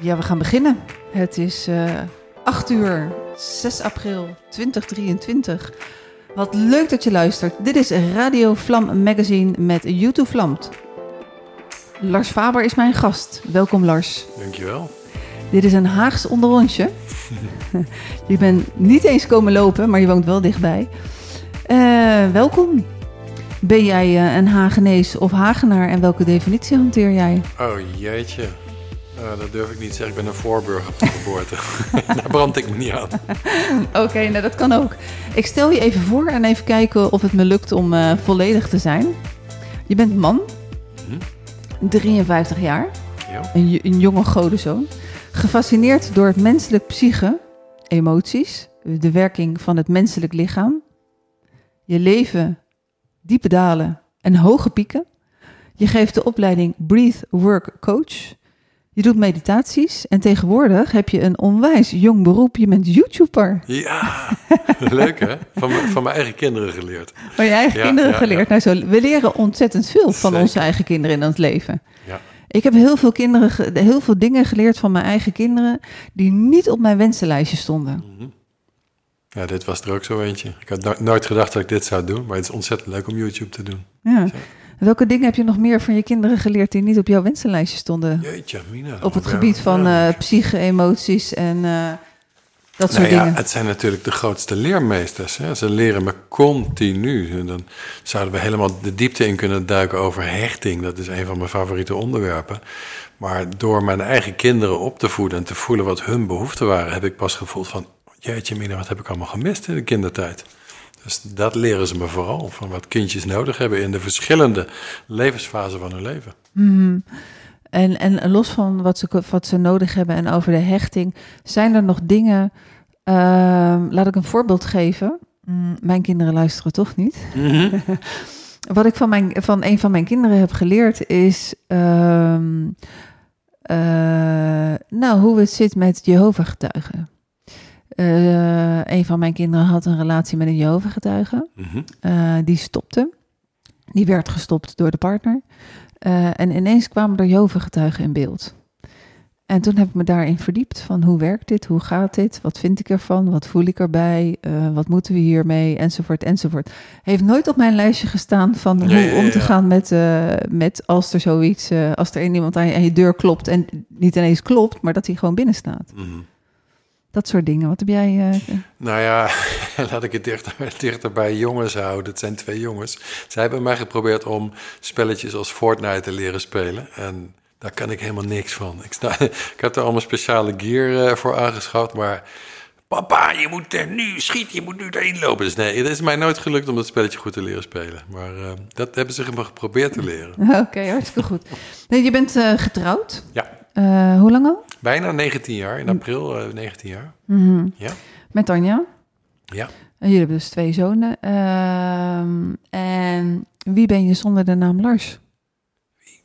Ja, we gaan beginnen. Het is eh 8 uur, 6 april 2023. Wat leuk dat je luistert. Dit is Radio Vlam Magazine met YouTube Vlamt. Lars Faber is mijn gast. Welkom Lars. Dankjewel. Dit is een Haags onderrondje. je bent niet eens komen lopen, maar je woont wel dichtbij. Eh, welkom. Ben jij eh, een Hagenees of Hagenaar en welke definitie hanteer jij? Oh jeetje. Nou, dat durf ik niet te zeggen. Ik ben een voorburger van geboorte. Daar brand ik me niet aan. Oké, nou dat kan ook. Ik stel je even voor en even kijken of het me lukt om eh, volledig te zijn. Je bent man, Hm? 53 jaar, Ja. een, een jonge godenzoon. Gefascineerd door het menselijk psyche, emoties, de werking van het menselijk lichaam. Je leven, diepe dalen en hoge pieken. Je geeft de opleiding Breathe Work Coach. Je doet meditaties en tegenwoordig heb je een onwijs jong beroep. Je bent YouTuber. Ja, leuk hè? Van, mijn- van mijn eigen kinderen geleerd. Van je eigen Ja, kinderen ja, geleerd. Nou, zo, we leren ontzettend veel van Zeker. onze eigen kinderen in ons leven. Ja. Ik heb heel veel, kinderen, heel veel dingen geleerd van mijn eigen kinderen die niet op mijn wensenlijstje stonden. Mhm. Ja, dit was er ook zo eentje. Ik had no- nooit gedacht dat ik dit zou doen, maar het is ontzettend leuk om YouTube te doen. Ja. Zo. Welke dingen heb je nog meer van je kinderen geleerd die niet op jouw wensenlijstje stonden? Jeetje, Mina. Op het gebied van eh psyche, emoties en eh, dat soort Nou ja, dingen. het zijn natuurlijk de grootste leermeesters. Hè? Ze leren me continu. En dan zouden we helemaal de diepte in kunnen duiken over hechting. Dat is een van mijn favoriete onderwerpen. Maar door mijn eigen kinderen op te voeden en te voelen wat hun behoeften waren, heb ik pas gevoeld van, jeetje mina, wat heb ik allemaal gemist in de kindertijd. Dus dat leren ze me vooral, van wat kindjes nodig hebben in de verschillende levensfasen van hun leven. Mhm. En, en los van wat ze, wat ze nodig hebben en over de hechting, zijn er nog dingen. ehm, laat ik een voorbeeld geven. Mm, mijn kinderen luisteren toch niet. Wat ik van, mijn, van een van mijn kinderen heb geleerd is. ehm, eh, nou, hoe het zit met Jehovah-getuigen. Eh, een van mijn kinderen had een relatie met een Jehovah-getuige. Mhm. Eh, die stopte. Die werd gestopt door de partner. Eh, en ineens kwamen er Jehovah-getuigen in beeld. En toen heb ik me daarin verdiept van hoe werkt dit, hoe gaat dit, wat vind ik ervan, wat voel ik erbij, wat moeten we hiermee, enzovoort, enzovoort. Heeft nooit op mijn lijstje gestaan van hoe Ja, ja, om te gaan met, met als er zoiets, als er iemand aan je, aan je deur klopt en niet ineens klopt, maar dat hij gewoon binnen staat. Mhm. Dat soort dingen. Wat heb jij? eh, Nou ja, laat ik het dichter, dichter bij jongens houden. Het zijn twee jongens. Zij hebben mij geprobeerd om spelletjes als Fortnite te leren spelen. En daar kan ik helemaal niks van. Ik, sta, ik heb er allemaal speciale gear eh, voor aangeschaft. Maar papa, je moet er nu schieten, je moet nu erin lopen. Dus nee, het is mij nooit gelukt om dat spelletje goed te leren spelen. Maar eh, dat hebben ze me geprobeerd te leren. Oké, hartstikke goed. Nee, je bent getrouwd. Ja, Eh, hoe lang al? bijna 19 jaar. In april eh, 19 jaar. Mhm. Ja. Met Tanja. Ja. En jullie hebben dus twee zonen. Ehm, en wie ben je zonder de naam Lars?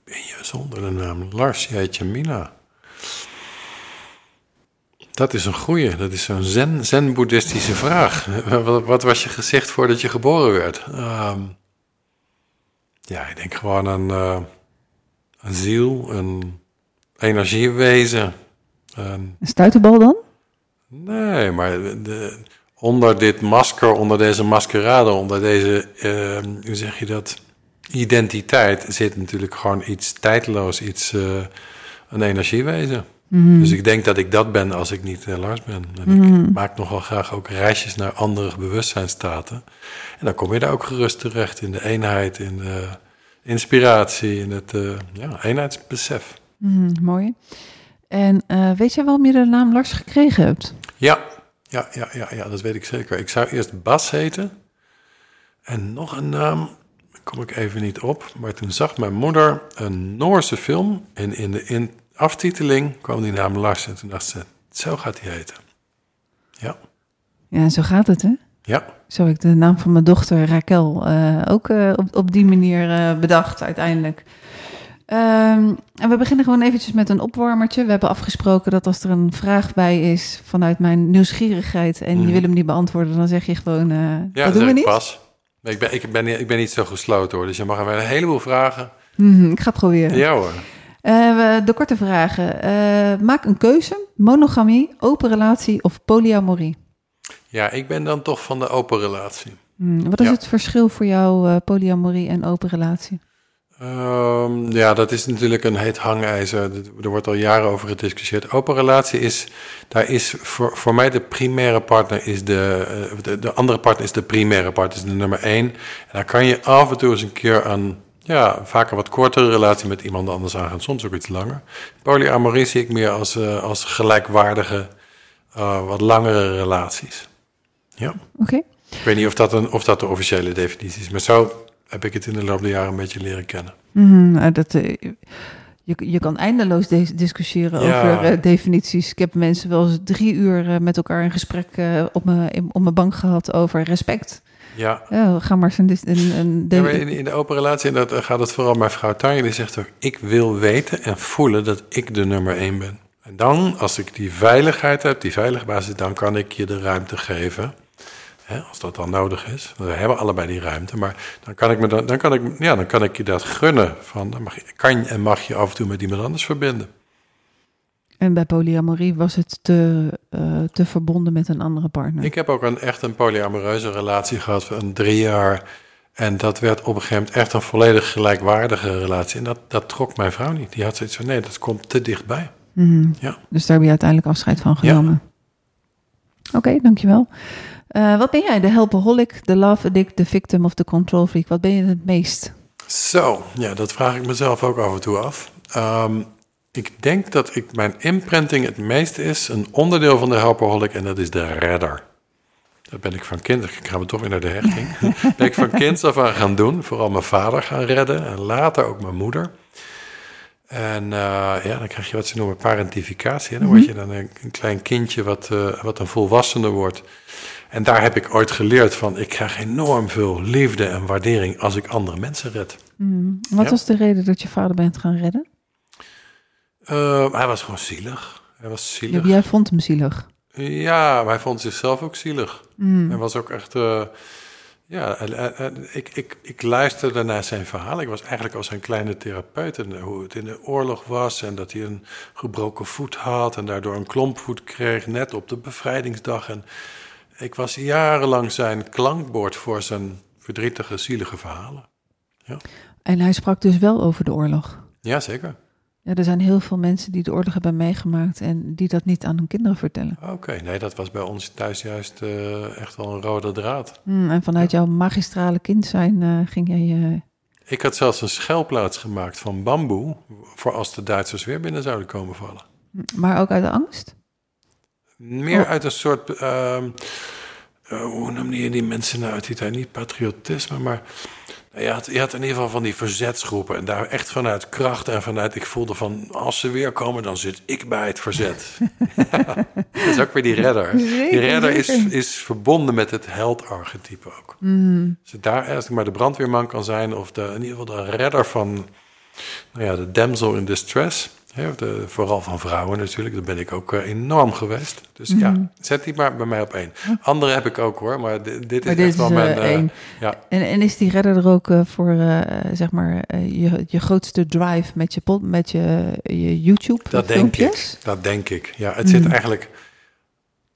Ben je zonder de naam Lars Jeetje Mina? Dat is een goeie. Dat is zo'n zen, zen-boeddhistische vraag. Wat, wat was je gezicht voordat je geboren werd? Ehm, ja, ik denk gewoon een, eh, een ziel, een energiewezen. Een, Een stuiterbal dan? nee, maar de, onder dit masker, onder deze maskerade, onder deze, ehm, hoe zeg je dat, identiteit zit natuurlijk gewoon iets tijdloos, iets, eh, een energiewezen. Mhm. Dus ik denk dat ik dat ben als ik niet Lars ben. En Mhm. ik maak nogal graag ook reisjes naar andere bewustzijnstaten. En dan kom je daar ook gerust terecht in de eenheid, in de inspiratie, in het eh, ja, eenheidsbesef. Mhm, mooi. En eh, weet jij waarom je de naam Lars gekregen hebt? Ja, ja, ja, ja, ja, dat weet ik zeker. Ik zou eerst Bas heten. En nog een naam, daar kom ik even niet op. Maar toen zag mijn moeder een Noorse film. En in de in aftiteling kwam die naam Lars. En toen dacht ze, zo gaat hij heten. Ja, Ja, zo gaat het, hè? ja. Zo heb ik de naam van mijn dochter Raquel eh, ook eh, op, op die manier bedacht uiteindelijk. Ehm, en we beginnen gewoon eventjes met een opwarmertje. We hebben afgesproken dat als er een vraag bij is vanuit mijn nieuwsgierigheid en je Mhm. wil hem niet beantwoorden, dan zeg je gewoon, eh Ja, dat dat doen we niet. pas. Ik ben, ik, ben, ik ben niet zo gesloten hoor. Dus je mag er wel een heleboel vragen. Mhm, ik ga proberen. Ja hoor. Eh, de korte vragen. Eh, maak een keuze. Monogamie, open relatie of polyamorie? Ja, ik ben dan toch van de open relatie. Hmm, wat is Ja. het verschil voor jou, polyamorie en open relatie? Ehm, ja, dat is natuurlijk een heet hangijzer. Er wordt al jaren over gediscussieerd. Open relatie is, daar is voor, voor mij de primaire partner is de, eh, de, de andere partner is de primaire partner, is de nummer één. En daar kan je af en toe eens een keer een, ja, vaker wat kortere relatie met iemand anders aangaan, soms ook iets langer. Polyamorie zie ik meer als, eh, als gelijkwaardige, eh, wat langere relaties. Ja. Oké. Ik weet niet of dat, een, of dat de officiële definitie is, maar zo heb ik het in de loop der jaren een beetje leren kennen. Mhm, nou, dat, eh, je, je kan eindeloos de- discussiëren Ja. over eh, definities. Ik heb mensen wel eens drie uur eh, met elkaar in gesprek eh, op, mijn, op mijn bank gehad over respect. Ja, Ja, ga maar eens een, een, een de- Ja, maar in, in de open relatie, en dat eh, gaat het vooral mijn vrouw Tanja, die zegt ook: Ik wil weten en voelen dat ik de nummer één ben. En dan, als ik die veiligheid heb, die veilige basis, dan kan ik je de ruimte geven. Hè, als dat dan nodig is. We hebben allebei die ruimte, maar dan kan ik, me dan, dan, kan ik, ja, dan kan ik je dat gunnen. Van, dan mag je, kan en mag je af en toe met iemand anders verbinden. En bij polyamorie was het te, eh, te verbonden met een andere partner. Ik heb ook een, echt een polyamoreuze relatie gehad van drie jaar. En dat werd op een gegeven moment echt een volledig gelijkwaardige relatie. En dat, dat trok mijn vrouw niet. Die had zoiets van, nee, dat komt te dichtbij. Mhm. Ja. Dus daar heb je uiteindelijk afscheid van Ja. genomen. Oké, dankjewel. Eh, wat ben jij? De helpaholic, de love addict, de victim of de control freak? Wat ben je het meest? Zo, ja, dat vraag ik mezelf ook af en toe af. Ehm, ik denk dat ik, mijn imprinting het meest is een onderdeel van de helpaholic en dat is de redder. Dat ben ik van kind, ik ga we toch weer naar de hechting. ben ik van kind af aan gaan doen. Vooral mijn vader gaan redden en later ook mijn moeder. En eh, ja, dan krijg je wat ze noemen parentificatie. Dan word je dan een, een klein kindje wat, eh, wat een volwassene wordt. En daar heb ik ooit geleerd van, ik krijg enorm veel liefde en waardering als ik andere mensen red. Hmm, Wat Ja. was de reden dat je vader bent gaan redden? Eh, hij was gewoon zielig. Hij was zielig. Jij vond hem zielig. Ja, maar hij vond zichzelf ook zielig. Hmm. Hij was ook echt. eh, ja, ik, ik, ik luisterde naar zijn verhaal. Ik was eigenlijk als een kleine therapeut. En hoe het in de oorlog was. En dat hij een gebroken voet had. En daardoor een klompvoet kreeg. Net op de bevrijdingsdag. En ik was jarenlang zijn klankbord voor zijn verdrietige, zielige verhalen. En hij sprak dus wel over de oorlog. Ja, zeker. Ja, er zijn heel veel mensen die de oorlog hebben meegemaakt en die dat niet aan hun kinderen vertellen. Oké, nee, dat was bij ons thuis juist eh, echt wel een rode draad. Hmm, en vanuit jouw magistrale kind zijn eh, ging jij... eh, Ik had zelfs een schuilplaats gemaakt van bamboe. voor als de Duitsers weer binnen zouden komen vallen. maar ook uit de angst? Meer Oh. uit een soort. ehm, eh, hoe noemde je die mensen nou uit die tijd? Niet patriotisme, maar. nou, Je had, je had in ieder geval van die verzetsgroepen. En daar echt vanuit kracht en vanuit. Ik voelde van. Als ze weer komen, dan zit ik bij het verzet. dat is ook weer die redder. die redder is, is verbonden met het held-archetype ook. Als, het daar, als ik maar de brandweerman kan zijn, of de, in ieder geval de redder van nou ja, de damsel in distress. De, vooral van vrouwen natuurlijk, dat ben ik ook eh, enorm geweest. Dus Mhm. ja, zet die maar bij mij op één. Andere heb ik ook hoor, maar di- dit is echt dit is wel eh, mijn... eh, één. ja. En, en is die redder er ook eh, voor, eh, zeg maar, eh, je, je grootste drive met je, pod, met je, je YouTube Dat denk ik, dat denk ik. Ja, het zit Mhm. eigenlijk...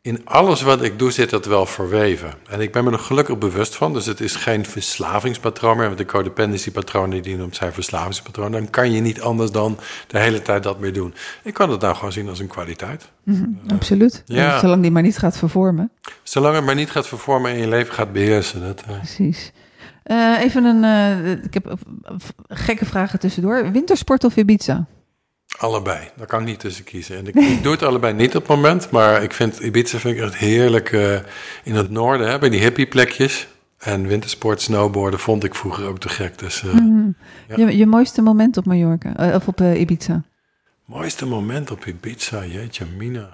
In alles wat ik doe zit dat wel verweven. En ik ben me er gelukkig bewust van. Dus het is geen verslavingspatroon meer. Want de codependency-patronen die noemt zijn verslavingspatroon. Dan kan je niet anders dan de hele tijd dat meer doen. Ik kan het nou gewoon zien als een kwaliteit. Mhm, absoluut. ja. Zolang die maar niet gaat vervormen. Zolang het maar niet gaat vervormen en je leven gaat beheersen. Dat, eh, Precies. Eh, even een, eh, ik heb gekke vragen tussendoor. Wintersport of Ibiza? Allebei. Daar kan ik niet tussen kiezen. En ik, ik doe het allebei niet op het moment. Maar ik vind Ibiza vind ik echt heerlijk eh, in het noorden. Hè, bij die hippie plekjes. En wintersport, snowboarden vond ik vroeger ook te gek. Dus eh, Mhm. ja. Je, je mooiste moment op Mallorca? eh, of op Ibiza? mooiste moment op Ibiza, jeetje mina.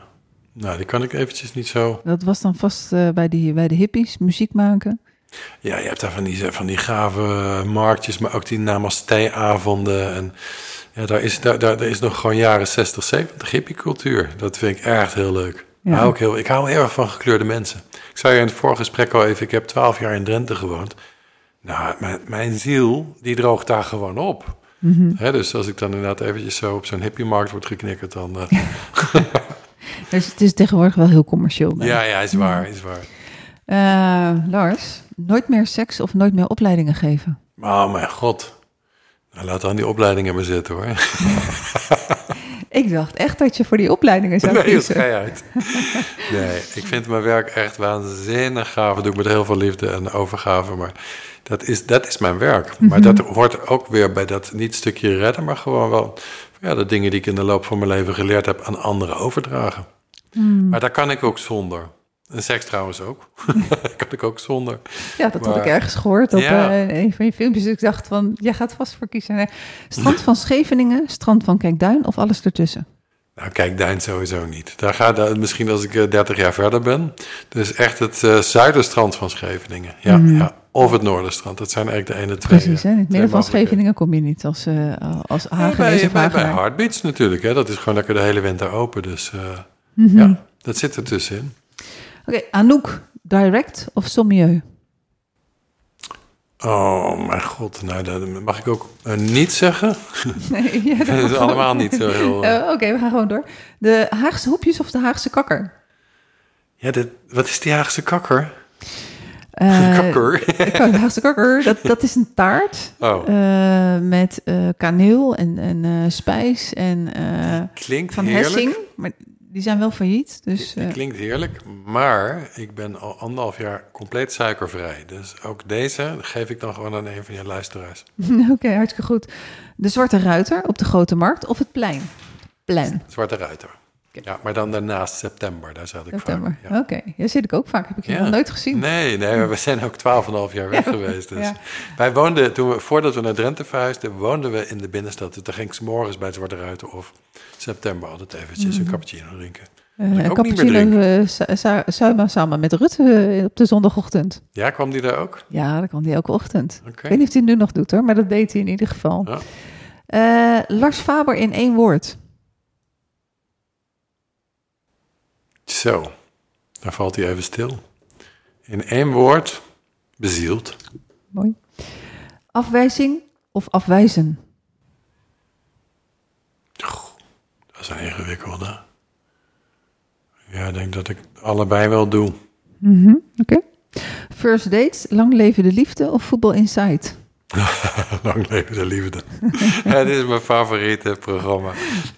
Nou, die kan ik eventjes niet zo... Dat was dan vast bij, die, bij de hippies, muziek maken. Ja, je hebt daar van die, van die gave marktjes, maar ook die namaste-avonden. En ja, daar is, daar, daar, daar is nog gewoon jaren 60, 70 hippie-cultuur. Dat vind ik echt heel leuk. Ja. Hou ik, heel, ik hou heel erg van gekleurde mensen. Ik zei je in het vorige gesprek al even, ik heb twaalf jaar in Drenthe gewoond. Nou, mijn, mijn ziel, die droogt daar gewoon op. Hè, dus als ik dan inderdaad eventjes zo op zo'n hippiemarkt word geknikkerd, dan... Dus het is tegenwoordig wel heel commercieel. ik. ja, ja, is waar, is waar. Eh, Lars, nooit meer seks of nooit meer opleidingen geven. Oh mijn god. Nou, laat dan die opleidingen maar zitten hoor. Ik dacht echt dat je voor die opleidingen zou Nee, kiezen. je uit. Nee, ik vind mijn werk echt waanzinnig gaaf. Dat doe ik met heel veel liefde en overgave. Maar dat is, dat is mijn werk. Maar dat hoort ook weer bij dat niet stukje redden, maar gewoon wel ja, de dingen die ik in de loop van mijn leven geleerd heb aan anderen overdragen. Maar daar kan ik ook zonder. En seks trouwens ook. Kan ik ook zonder. Ja, dat had Maar- ik ergens gehoord op Ja. eh, een van je filmpjes. Dus ik dacht van, jij gaat vast voor kiezen. Nee. Strand van Scheveningen, strand van Kijkduin of alles ertussen? Nou, kijk, Duin sowieso niet. Daar gaat dat misschien als ik eh, 30 jaar verder ben. Dus echt het eh, zuiderstrand van Scheveningen. Ja, ja, of het noorderstrand. Dat zijn eigenlijk de ene twee. Precies, hè? in het midden van. Scheveningen kom je niet als, eh als Ja, Hagenees bij. Heartbeats natuurlijk. Hè. Dat is gewoon lekker de hele winter open. Dus Mhm. ja, dat zit er tussenin. Oké, Anouk, direct of sommieu? Oh mijn god, nou dat mag ik ook eh, niet zeggen. Nee, ja, dat is allemaal niet zo heel... eh, Eh, Oké, we gaan gewoon door. De Haagse hoepjes of de Haagse kakker? Ja, dit, wat is die Haagse kakker? Eh, kakker? De Haagse kakker, dat, dat is een taart Oh, met kaneel en, en spijs en klinkt van heerlijk. Hessing. Maar die zijn wel failliet, dus... eh, Het klinkt heerlijk, maar ik ben al anderhalf jaar compleet suikervrij. Dus ook deze geef ik dan gewoon aan een van je luisteraars. Oké, hartstikke goed. De Zwarte Ruiter op de Grote Markt of het plein? Plein. Zwarte Ruiter. Ja, maar dan daarnaast september, daar zat ik September. vaak. Ja. Oké, ja, zit ik ook vaak. Heb ik je Ja. nog nooit gezien. Nee, nee, maar we zijn ook 12,5 jaar weg Ja, geweest. Dus. Wij woonden, toen we, voordat we naar Drenthe verhuisden, woonden we in de binnenstad. Dus daar ging ik 's morgens bij het Zwarte Ruiter of september altijd eventjes een cappuccino drinken. Eh, ik een cappuccino eh, sa- sa- samen, samen met Rutte eh, op de zondagochtend. Ja, kwam die daar ook? Ja, dat kan hij elke ochtend. Ik weet niet of hij het nu nog doet hoor, maar dat deed hij in ieder geval. Eh, Lars Faber in één woord. Zo, daar valt hij even stil. In één woord, bezield. Mooi. Afwijzing of afwijzen? Dat is een ingewikkelde. Ja, ik denk dat ik allebei wel doe. Mhm, Oké. First dates, lang leven de liefde of voetbal inside? Lang leven de liefde. dit is mijn favoriete programma.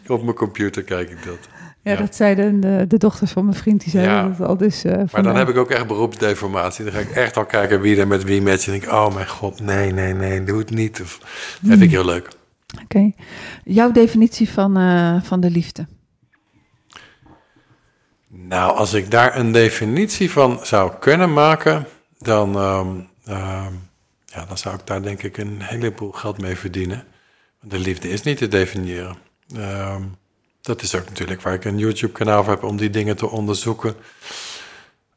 Op mijn computer kijk ik dat. Ja, Ja. dat zeiden de, de dochters van mijn vriend, die zeiden Ja. dat al. Dus, Maar dan heb ik ook echt beroepsdeformatie. Dan ga ik echt al kijken wie er met wie matcht. En denk ik, oh mijn god, nee, nee, nee, doe het niet. Of, dat vind ik heel leuk. Oké. Jouw definitie van, eh, van de liefde? Nou, als ik daar een definitie van zou kunnen maken, dan, ehm, ehm, ja, dan zou ik daar denk ik een heleboel geld mee verdienen. Want de liefde is niet te definiëren. Ehm, dat is ook natuurlijk waar ik een YouTube-kanaal voor heb om die dingen te onderzoeken.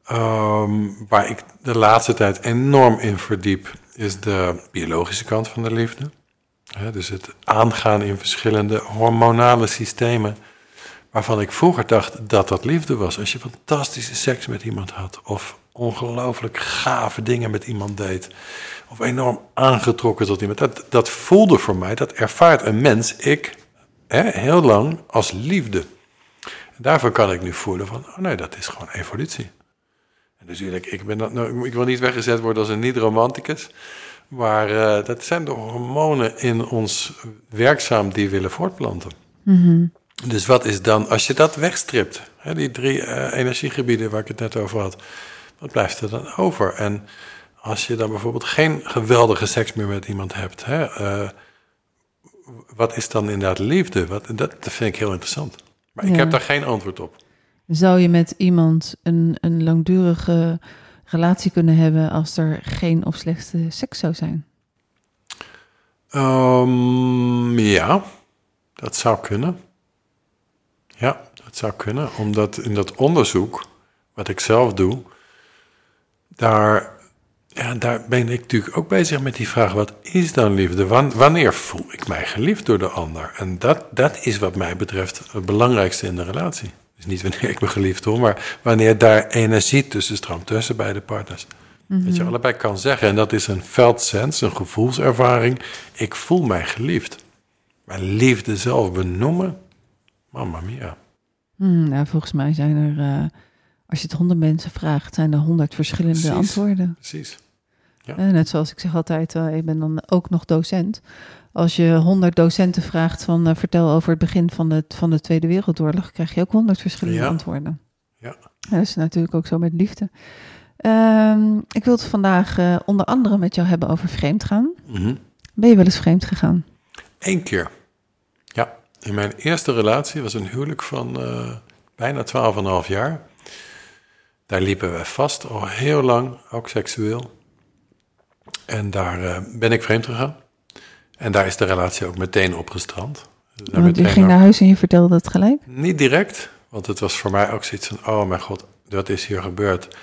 Ehm, waar ik de laatste tijd enorm in verdiep, is de biologische kant van de liefde. Dus het aangaan in verschillende hormonale systemen. Waarvan ik vroeger dacht dat dat liefde was. Als je fantastische seks met iemand had. Of ongelooflijk gave dingen met iemand deed. Of enorm aangetrokken tot iemand. Dat, dat voelde voor mij, dat ervaart een mens, ik, hè, heel lang als liefde. En daarvoor kan ik nu voelen van, oh nee, dat is gewoon evolutie. En dus eerlijk, ik, ben, dat- nou, ik wil niet weggezet worden als een niet-romanticus. Maar eh, dat zijn de hormonen in ons werkzaam die willen voortplanten. Dus wat is dan, als je dat wegstript, hè, die drie eh, energiegebieden waar ik het net over had, wat blijft er dan over? En als je dan bijvoorbeeld geen geweldige seks meer met iemand hebt, hè, eh, wat is dan inderdaad liefde? Wat, dat, dat vind ik heel interessant. Maar ik heb daar geen antwoord op. Zou je met iemand een, een langdurige relatie kunnen hebben als er geen of slechte seks zou zijn? Ehm, ja, dat zou kunnen. Ja, dat zou kunnen. Omdat in dat onderzoek, wat ik zelf doe, daar, ja, daar ben ik natuurlijk ook bezig met die vraag: wat is dan liefde? Wan- wanneer voel ik mij geliefd door de ander? En dat, dat is wat mij betreft het belangrijkste in de relatie. Dus niet wanneer ik me geliefd voel, maar wanneer daar energie tussen stroomt, tussen beide partners. Dat je allebei kan zeggen, en dat is een felt sense, een gevoelservaring. Ik voel mij geliefd. Maar liefde zelf benoemen, mamma mia. Hmm, nou, volgens mij zijn er, eh, als je het honderd mensen vraagt, zijn er honderd verschillende Precies. antwoorden. Precies. Ja. Eh, net zoals ik zeg altijd, eh, ik ben dan ook nog docent. Als je honderd docenten vraagt van eh, vertel over het begin van de, van de Tweede Wereldoorlog, krijg je ook honderd verschillende Ja. antwoorden. Ja. dat is natuurlijk ook zo met liefde. Ehm, ik wil het vandaag onder andere met jou hebben over vreemdgaan. Mhm. Ben je wel eens vreemd gegaan? Eén keer. Ja, in mijn eerste relatie was een huwelijk van bijna 12,5 jaar. Daar liepen we vast al heel lang, ook seksueel. En daar eh, ben ik vreemd gegaan. En daar is de relatie ook meteen opgestrand. Dus daar Want je meteen ging naar huis en je vertelde het gelijk. Niet direct, want het was voor mij ook zoiets van... oh mijn god, wat is hier gebeurd?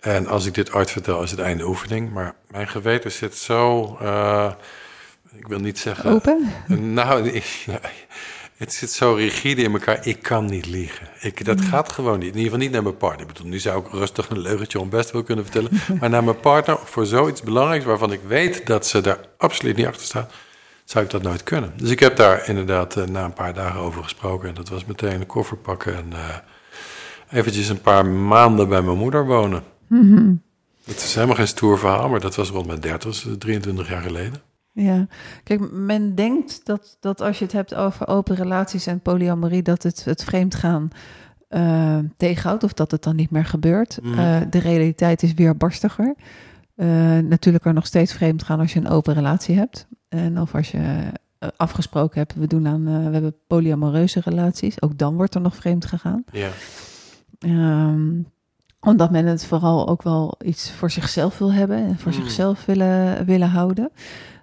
En als ik dit ooit vertel, is het einde oefening. Maar mijn geweten zit zo... eh, ik wil niet zeggen... Open? Nou, ik- het zit zo rigide in elkaar. Ik kan niet liegen. Ik, dat gaat gewoon niet. In ieder geval niet naar mijn partner. Ik bedoel, nu zou ik rustig een leugentje om best wel kunnen vertellen. Maar naar mijn partner voor zoiets belangrijks... waarvan ik weet dat ze daar absoluut niet achter staat... zou ik dat nooit kunnen. Dus ik heb daar inderdaad eh, na een paar dagen over gesproken. En dat was meteen een koffer pakken... en eh, eventjes een paar maanden bij mijn moeder wonen. Het is helemaal geen stoer verhaal... maar dat was rond mijn 30, dus 23 jaar geleden. Ja, kijk, men denkt dat, dat als je het hebt over open relaties en polyamorie, dat het, het vreemdgaan eh tegenhoudt of dat het dan niet meer gebeurt. Mhm. Eh, de realiteit is weer barstiger. Eh, natuurlijk kan nog steeds vreemd gaan als je een open relatie hebt. En of als je afgesproken hebt, we, doen aan, we hebben polyamoreuze relaties. Ook dan wordt er nog vreemd gegaan. Ja. Ehm, omdat men het vooral ook wel iets voor zichzelf wil hebben en voor Mm. zichzelf willen, willen houden.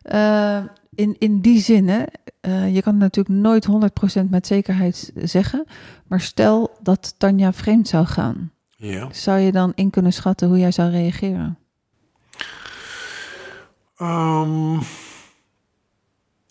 Eh, in, in die zin, hè, eh, je kan het natuurlijk nooit 100% met zekerheid zeggen. Maar stel dat Tanja vreemd zou gaan. ja. Zou je dan in kunnen schatten hoe jij zou reageren? Ehm,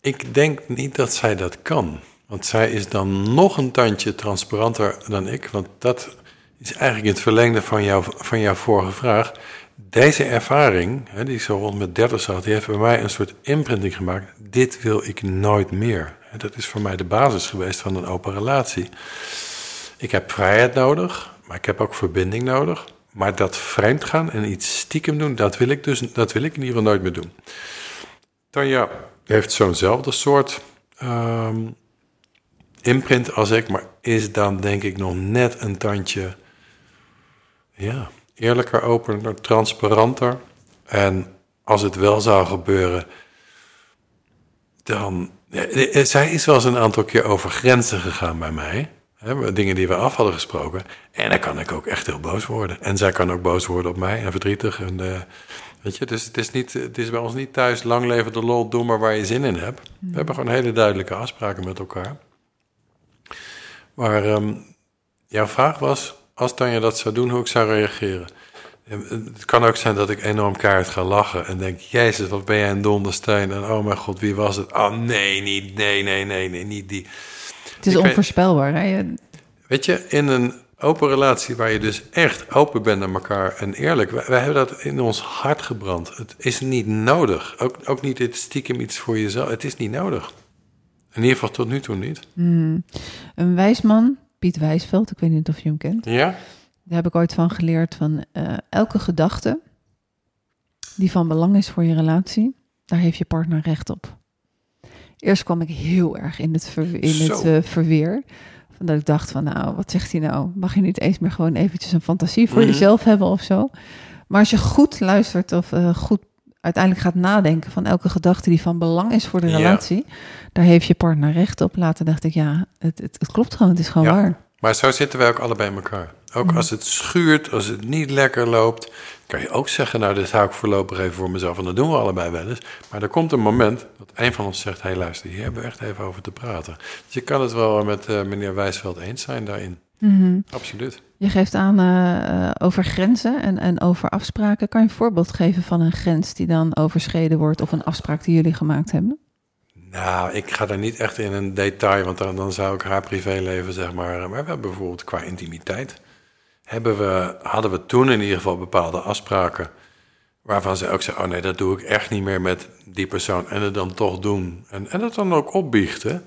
ik denk niet dat zij dat kan. Want zij is dan nog een tandje transparanter dan ik. Want dat is eigenlijk in het verlengde van, jou, van jouw vorige vraag. Deze ervaring, hè, die ik zo rond met 30 zat, die heeft bij mij een soort imprinting gemaakt. Dit wil ik nooit meer. Dat is voor mij de basis geweest van een open relatie. Ik heb vrijheid nodig, maar ik heb ook verbinding nodig. Maar dat vreemdgaan en iets stiekem doen, dat wil ik dus dat wil ik in ieder geval nooit meer doen. Tanja heeft zo'nzelfde soort ehm, imprint als ik, maar is dan denk ik nog net een tandje ja, eerlijker, opener, transparanter. En als het wel zou gebeuren, dan. ja, eh, zij is wel eens een aantal keer over grenzen gegaan bij mij. Hè, dingen die we af hadden gesproken. En dan kan ik ook echt heel boos worden. En zij kan ook boos worden op mij en verdrietig. En, eh, weet je, dus het is, niet, het is bij ons niet thuis lang leven de lol, doe maar waar je zin in hebt. We hebben gewoon hele duidelijke afspraken met elkaar. Maar ehm, jouw vraag was, als Tanja dat zou doen, hoe ik zou reageren. En Het kan ook zijn dat ik enorm keihard ga lachen en denk, jezus, wat ben jij een dondersteen. En oh mijn god, wie was het? Oh nee, niet, nee, nee, nee, nee, niet die. Het is Ik weet- onvoorspelbaar. Hè? Weet je, in een open relatie waar je dus echt open bent naar elkaar en eerlijk, wij, wij hebben dat in ons hart gebrand. Het is niet nodig. Ook, ook niet dit stiekem iets voor jezelf. Het is niet nodig. In ieder geval tot nu toe niet. Hmm. Een wijsman, Piet Wijsveld, ik weet niet of je hem kent. Ja? Daar heb ik ooit van geleerd van eh, elke gedachte die van belang is voor je relatie, daar heeft je partner recht op. Eerst kwam ik heel erg in het, ver- in het eh, verweer. Van dat ik dacht van nou, wat zegt hij nou? Mag je niet eens meer gewoon eventjes een fantasie voor Mhm. jezelf hebben of zo? Maar als je goed luistert of eh, goed uiteindelijk gaat nadenken van elke gedachte die van belang is voor de Ja. relatie, daar heeft je partner recht op. Later dacht ik ja, het, het, het klopt gewoon, het is gewoon Ja. waar. Maar zo zitten wij ook allebei in elkaar. Ook als het schuurt, als het niet lekker loopt, kan je ook zeggen, nou, dit hou ik voorlopig even voor mezelf. En dat doen we allebei wel eens. Maar er komt een moment dat een van ons zegt, hé hey, luister, hier hebben we echt even over te praten. Dus ik kan het wel met eh, meneer Wijsveld eens zijn daarin. Mhm. Absoluut. Je geeft aan eh, eh, over grenzen en, en over afspraken. Kan je een voorbeeld geven van een grens die dan overschreden wordt of een afspraak die jullie gemaakt hebben? Nou, ik ga daar niet echt in een detail, want dan, dan zou ik haar privéleven, zeg maar. Maar we hebben bijvoorbeeld qua intimiteit. Hebben we, hadden we toen in ieder geval bepaalde afspraken. Waarvan ze ook zeggen, oh nee, dat doe ik echt niet meer met die persoon. En het dan toch doen. En, en het dan ook opbiechten.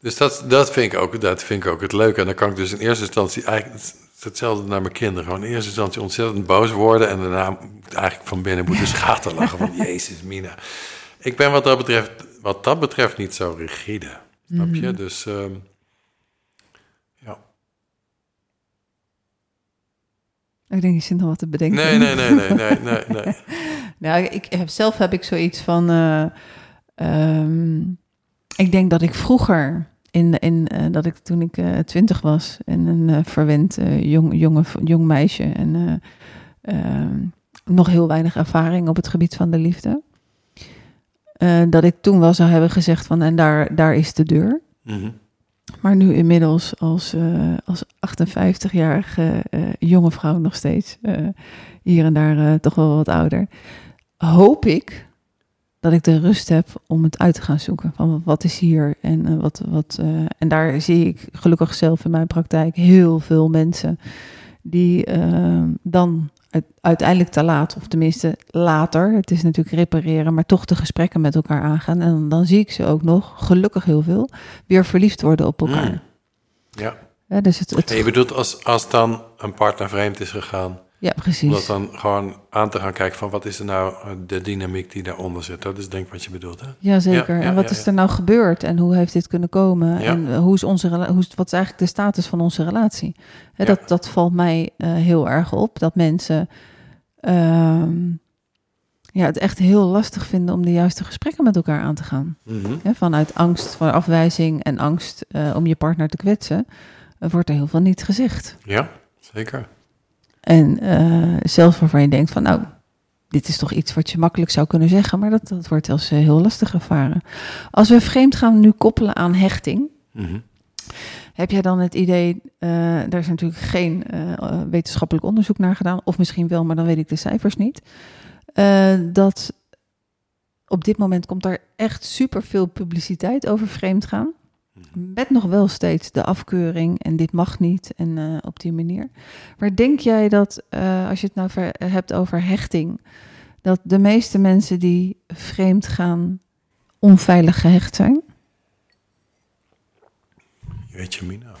Dus dat, dat, vind ik ook, dat vind ik ook het leuke. En dan kan ik dus in eerste instantie eigenlijk hetzelfde naar mijn kinderen. Gewoon in eerste instantie ontzettend boos worden. En daarna moet eigenlijk van binnen moeten schaten lachen van Jezus, Mina. Ik ben wat dat betreft, wat dat betreft niet zo rigide. Snap je? Mhm. Dus ehm, ja. Ik denk, je zit nog wat te bedenken. Nee, nee, nee, nee, nee, nee, nee. Nou, ik heb, zelf heb ik zoiets van. eh, ehm, ik denk dat ik vroeger, in, in, eh, dat ik toen ik eh, twintig was en een eh, verwend jong, jonge, jong meisje en eh, ehm, nog heel weinig ervaring op het gebied van de liefde, dat ik toen wel zou hebben gezegd van en daar, daar is de deur. Mhm. Maar nu inmiddels als, als 58-jarige eh, jonge vrouw nog steeds, hier en daar toch wel wat ouder, hoop ik dat ik de rust heb om het uit te gaan zoeken. Van wat is hier en eh, wat. wat eh, en daar zie ik gelukkig zelf in mijn praktijk heel veel mensen die eh, dan uit- uiteindelijk te laat, of tenminste later, het is natuurlijk repareren, maar toch de gesprekken met elkaar aangaan. En dan, dan zie ik ze ook nog, gelukkig heel veel, weer verliefd worden op elkaar. Mm. Ja. Ja, dus het, het, En je bedoelt als, als dan een partner vreemd is gegaan, ja, om dat precies. dan gewoon aan te gaan kijken van wat is er nou eh, de dynamiek die daaronder zit. Dat is denk ik wat je bedoelt, hè? Jazeker. Ja, ja, en wat ja, is er nou gebeurd en hoe heeft dit kunnen komen? En eh, hoe is onze hoe is, wat is eigenlijk de status van onze relatie? Hè, dat, dat valt mij eh, heel erg op. Dat mensen ehm, ja, het echt heel lastig vinden om de juiste gesprekken met elkaar aan te gaan. Mhm. Hè, vanuit angst voor afwijzing en angst om je partner te kwetsen, wordt er heel veel niet gezegd. Ja, zeker. En eh, zelfs waarvan je denkt van nou, dit is toch iets wat je makkelijk zou kunnen zeggen, maar dat, dat wordt als eh, heel lastig ervaren. Als we vreemd gaan nu koppelen aan hechting, Mhm. heb jij dan het idee, eh daar is natuurlijk geen wetenschappelijk onderzoek naar gedaan, of misschien wel, maar dan weet ik de cijfers niet, dat op dit moment komt er echt superveel publiciteit over vreemd gaan. Met nog wel steeds de afkeuring en dit mag niet en eh, op die manier. Maar denk jij dat, eh, als je het nou ver- hebt over hechting, dat de meeste mensen die vreemd gaan onveilig gehecht zijn? Weet je, Mina.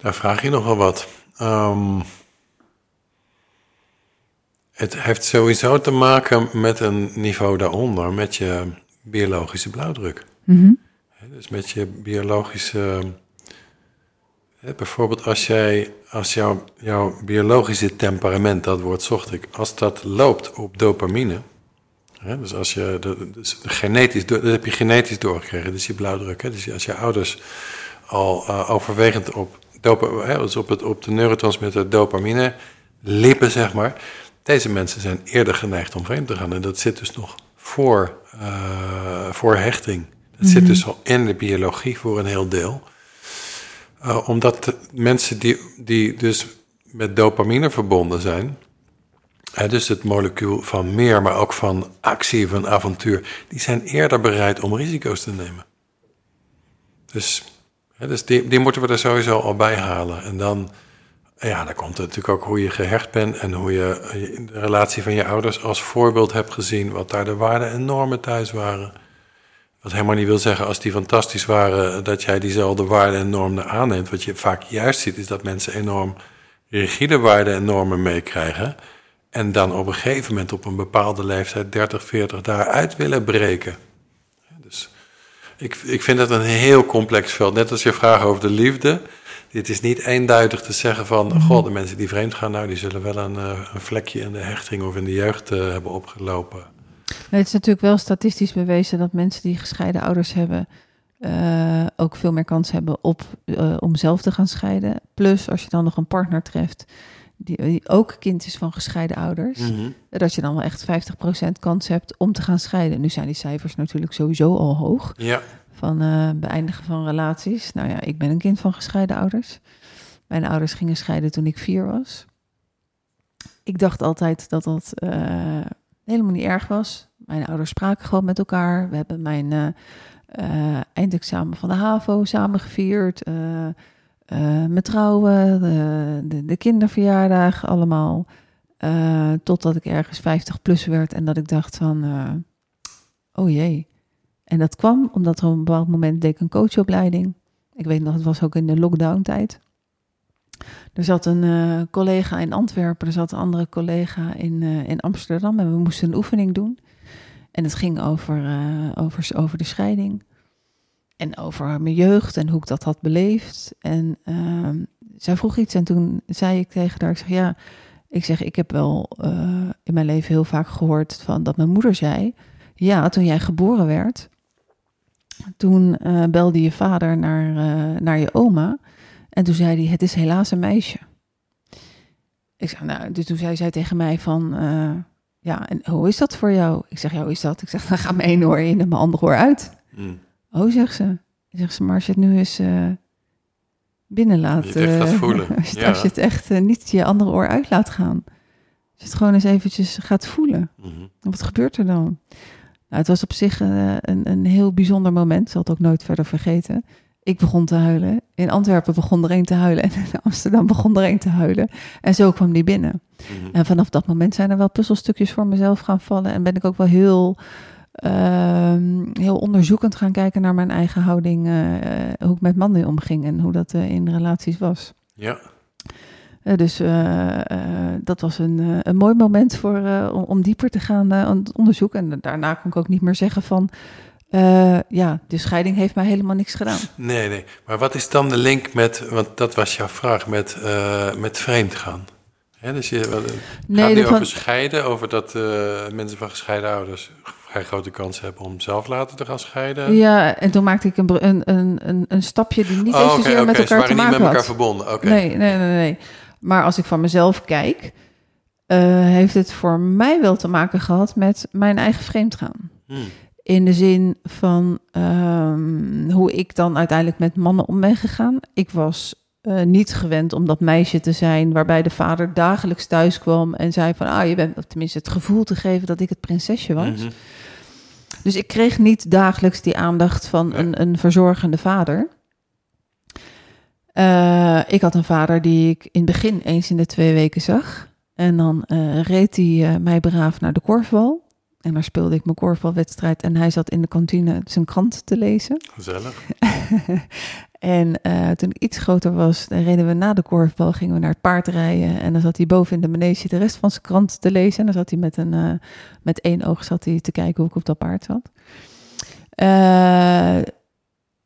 Daar vraag je nog wel wat. Ehm, het heeft sowieso te maken met een niveau daaronder, met je biologische blauwdruk. Mhm. Hè, Dus met je biologische. Bijvoorbeeld als jij, als jouw, jouw biologische temperament, dat woord zocht ik, als dat loopt op dopamine. Hè, dus als je, de, dus genetisch, dat heb je genetisch doorgekregen, dus je blauwdruk. Hè, dus als je ouders al eh, overwegend op, hè, dus op, het, op de neurotransmitter dopamine lippen, zeg maar. Deze mensen zijn eerder geneigd om vreemd te gaan. En dat zit dus nog voor, eh, voor hechting. Dat zit dus al in de biologie voor een heel deel. Eh, omdat de mensen die, die dus met dopamine verbonden zijn, hè, dus het molecuul van meer, maar ook van actie, van avontuur, die zijn eerder bereid om risico's te nemen. Dus, hè, dus die, die moeten we er sowieso al bij halen. En dan, ja, dan komt het natuurlijk ook hoe je gehecht bent en hoe je eh, de relatie van je ouders als voorbeeld hebt gezien, wat daar de waarden en normen thuis waren. Wat helemaal niet wil zeggen als die fantastisch waren, dat jij diezelfde waarden en normen aanneemt. Wat je vaak juist ziet, is dat mensen enorm rigide waarden en normen meekrijgen. En dan op een gegeven moment op een bepaalde leeftijd, 30, 40, daaruit willen breken. Dus ik, ik vind het een heel complex veld. Net als je vraag over de liefde. Dit is niet eenduidig te zeggen van, god, de mensen die vreemd gaan, nou, die zullen wel een, eh, een vlekje in de hechting of in de jeugd eh, hebben opgelopen. Nee, het is natuurlijk wel statistisch bewezen dat mensen die gescheiden ouders hebben eh, ook veel meer kans hebben op, eh, om zelf te gaan scheiden. Plus, als je dan nog een partner treft die, die ook kind is van gescheiden ouders, dat je dan wel echt 50% kans hebt om te gaan scheiden. Nu zijn die cijfers natuurlijk sowieso al hoog Ja, van eh, beëindigen van relaties. Nou ja, ik ben een kind van gescheiden ouders. Mijn ouders gingen scheiden toen ik vier was. Ik dacht altijd dat dat helemaal niet erg was. Mijn ouders spraken gewoon met elkaar. We hebben mijn eh, eh, eindexamen van de HAVO samen gevierd. eh, mijn trouwen, de, de, de kinderverjaardag, allemaal. Totdat ik ergens 50 plus werd en dat ik dacht van, oh jee. En dat kwam omdat er op een bepaald moment deed ik een coachopleiding. Ik weet nog, het was ook in de lockdown tijd. Er zat een eh, collega in Antwerpen, er zat een andere collega in, eh, in Amsterdam en we moesten een oefening doen. En het ging over, eh, over, over de scheiding en over mijn jeugd en hoe ik dat had beleefd. En ehm, zij vroeg iets en toen zei ik tegen haar, ik zeg ja, ik zeg ik heb wel in mijn leven heel vaak gehoord van dat mijn moeder zei, ja, toen jij geboren werd, toen belde je vader naar, naar je oma en toen zei hij, het is helaas een meisje. Ik zeg, nou, dus toen zei zij tegen mij van, eh, ja, en hoe is dat voor jou? Ik zeg, ja, hoe is dat? Ik zeg, dan gaat mijn ene oor in en mijn andere oor uit. Mm. Oh, zegt ze. Zegt ze, maar als je het nu eens eh, binnen laat... Als je het echt gaat eh, voelen, Als je, ja. als je het echt niet je andere oor uit laat gaan. Als je het gewoon eens eventjes gaat voelen. Mhm. Wat gebeurt er dan? Nou, het was op zich een, een heel bijzonder moment. Ik zal het ook nooit verder vergeten. Ik begon te huilen. In Antwerpen begon er een te huilen. En in Amsterdam begon er een te huilen. En zo kwam die binnen. Mhm. En vanaf dat moment zijn er wel puzzelstukjes voor mezelf gaan vallen. En ben ik ook wel heel, ehm, heel onderzoekend gaan kijken naar mijn eigen houding. eh, eh, hoe ik met mannen omging en hoe dat eh, in relaties was. Ja, dus dat was een, een mooi moment voor, om, om dieper te gaan aan het onderzoeken. En daarna kon ik ook niet meer zeggen van... eh, ja, de scheiding heeft mij helemaal niks gedaan. nee, nee. Maar wat is dan de link met, want dat was jouw vraag, met, eh, met vreemd gaan? Hè, dus je, wat, het gaat nu de van- over scheiden, over dat eh, mensen van gescheiden ouders vrij grote kans hebben om zelf later te gaan scheiden. Ja, en toen maakte ik een, een, een, een, stapje die niet oh, eens oké. met Ze elkaar te waren niet met elkaar had. verbonden. Oké. Nee, nee, nee, nee. Maar als ik van mezelf kijk, eh, heeft het voor mij wel te maken gehad met mijn eigen vreemdgaan. Hmm. In de zin van ehm, hoe ik dan uiteindelijk met mannen om ben gegaan. Ik was eh, niet gewend om dat meisje te zijn waarbij de vader dagelijks thuis kwam en zei van, ah, je bent, of tenminste het gevoel te geven dat ik het prinsesje was. Mhm. Dus ik kreeg niet dagelijks die aandacht van Nee. een, een verzorgende vader. Eh, ik had een vader die ik in het begin eens in de twee weken zag. En dan eh, reed hij mij braaf naar de korfbal. En daar speelde ik mijn korfbalwedstrijd. En hij zat in de kantine zijn krant te lezen. Gezellig. En eh, toen ik iets groter was, dan reden we na de korfbal, gingen we naar het paard rijden. En dan zat hij boven in de manege de rest van zijn krant te lezen. En dan zat hij met, een, eh, met één oog zat hij te kijken hoe ik op dat paard zat. Eh,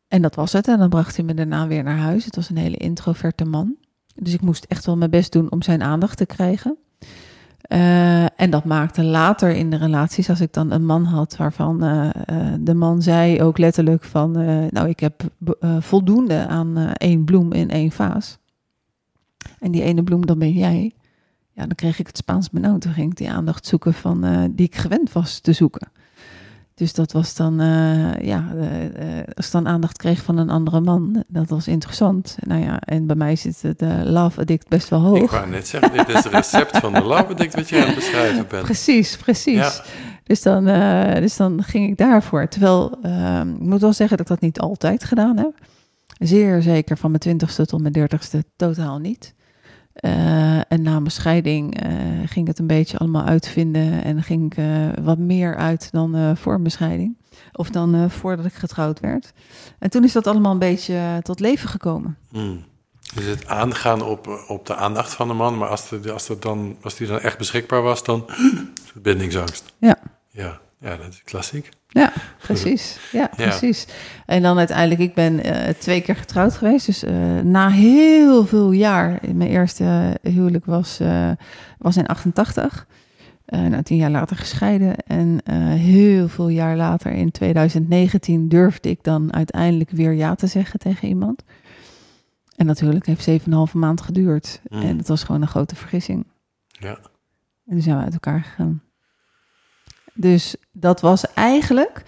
en dat was het. En dan bracht hij me daarna weer naar huis. Het was een hele introverte man. Dus ik moest echt wel mijn best doen om zijn aandacht te krijgen. Eh, en dat maakte later in de relaties, als ik dan een man had waarvan eh, eh, de man zei ook letterlijk van, eh, nou ik heb voldoende aan één bloem in één vaas. En die ene bloem, dan ben jij. Ja, dan kreeg ik het Spaans benauwd. Toen ging ik die aandacht zoeken van, die ik gewend was te zoeken. Dus dat was dan, eh, ja, eh, als ik dan aandacht kreeg van een andere man, dat was interessant. Nou ja, en bij mij zit het love addict best wel hoog. Ik wou net zeggen, dit is het recept van de love addict wat je aan het beschrijven bent. Precies, precies. Ja. Dus, dan, dus dan ging ik daarvoor. Terwijl, ehm, ik moet wel zeggen dat ik dat niet altijd gedaan heb. Zeer zeker van mijn twintigste tot mijn dertigste totaal niet. Eh, en na mijn scheiding eh, ging het een beetje allemaal uitvinden. En ging ik eh, wat meer uit dan voor mijn scheiding. Of dan voordat ik getrouwd werd. En toen is dat allemaal een beetje tot leven gekomen. Dus het aangaan op, op de aandacht van de man, maar als, de, als, dat dan, als die dan echt beschikbaar was, dan bindingsangst. Ja. Ja, ja dat is klassiek. Ja, precies. Ja, precies. En dan uiteindelijk, ik ben eh, twee keer getrouwd geweest. Dus eh, na heel veel jaar, mijn eerste huwelijk was, eh, was in 88. Eh nou, tien jaar later gescheiden. En eh, heel veel jaar later, in 2019, durfde ik dan uiteindelijk weer ja te zeggen tegen iemand. En natuurlijk heeft 7,5 maand geduurd. Mm. En dat was gewoon een grote vergissing. Ja. En toen zijn we uit elkaar gegaan. Dus dat was eigenlijk,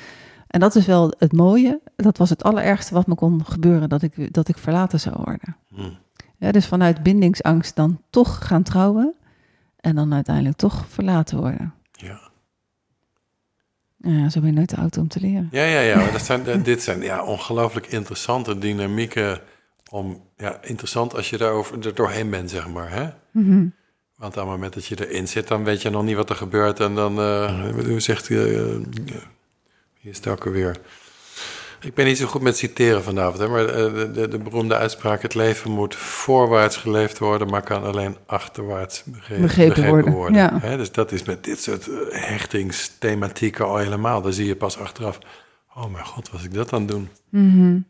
en dat is wel het mooie, dat was het allerergste wat me kon gebeuren, dat ik, dat ik verlaten zou worden. Hmm. Ja, dus vanuit bindingsangst dan toch gaan trouwen en dan uiteindelijk toch verlaten worden. Ja. Ja, zo ben je nooit te oud om te leren. Ja, ja, ja. Dat zijn, eh, dit zijn ja, ongelooflijk interessante dynamieken. Om, ja, interessant als je daarover, er doorheen bent, zeg maar. Hè? Mhm. Want op het moment dat je erin zit, dan weet je nog niet wat er gebeurt. En dan, uh, zegt hij, uh, hier is het alweer. Ik ben niet zo goed met citeren vanavond, hè, maar de, de, de, beroemde uitspraak: het leven moet voorwaarts geleefd worden, maar kan alleen achterwaarts begrepen, begrepen, worden. worden. Ja. Hè, dus dat is met dit soort hechtingsthematieken al helemaal. Dan zie je pas achteraf: oh mijn god, was ik dat aan het doen? Mm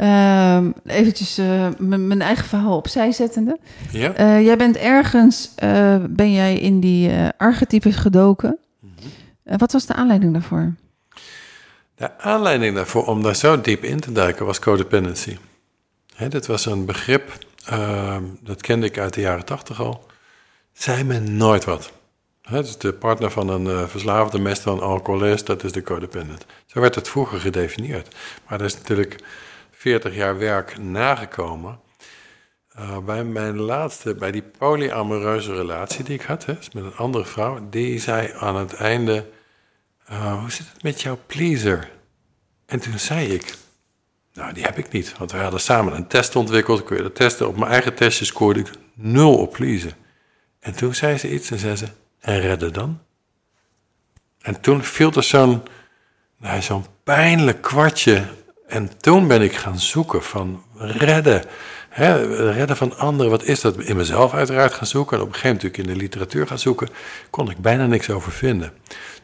Uh, eventjes uh, mijn eigen verhaal opzij zettende. Ja. Uh, jij bent ergens, uh, ben jij in die archetypes gedoken. Mm -hmm. wat was de aanleiding daarvoor? De aanleiding daarvoor om daar zo diep in te duiken was codependency. Hè, dit was een begrip, ehm, dat kende ik uit de jaren tachtig al. Zei me nooit wat. Hè, dus de partner van een verslaafde, meestal een alcoholist, dat is de codependent. Zo werd het vroeger gedefinieerd. Maar dat is natuurlijk 40 jaar werk nagekomen. Uh, bij mijn laatste, bij die polyamoreuze relatie die ik had, hè, met een andere vrouw, die zei aan het einde: uh, Hoe zit het met jouw pleaser? En toen zei ik: Nou, die heb ik niet, want we hadden samen een test ontwikkeld. Je dat testen? Op mijn eigen testje scoorde ik nul op pleaser. En toen zei ze iets en zei ze: En redden dan? En toen viel er zo'n nou, zo'n pijnlijk kwartje en toen ben ik gaan zoeken van redden. Hè, redden van anderen, wat is dat? In mezelf uiteraard gaan zoeken. En op een gegeven moment natuurlijk in de literatuur gaan zoeken. Kon ik bijna niks over vinden.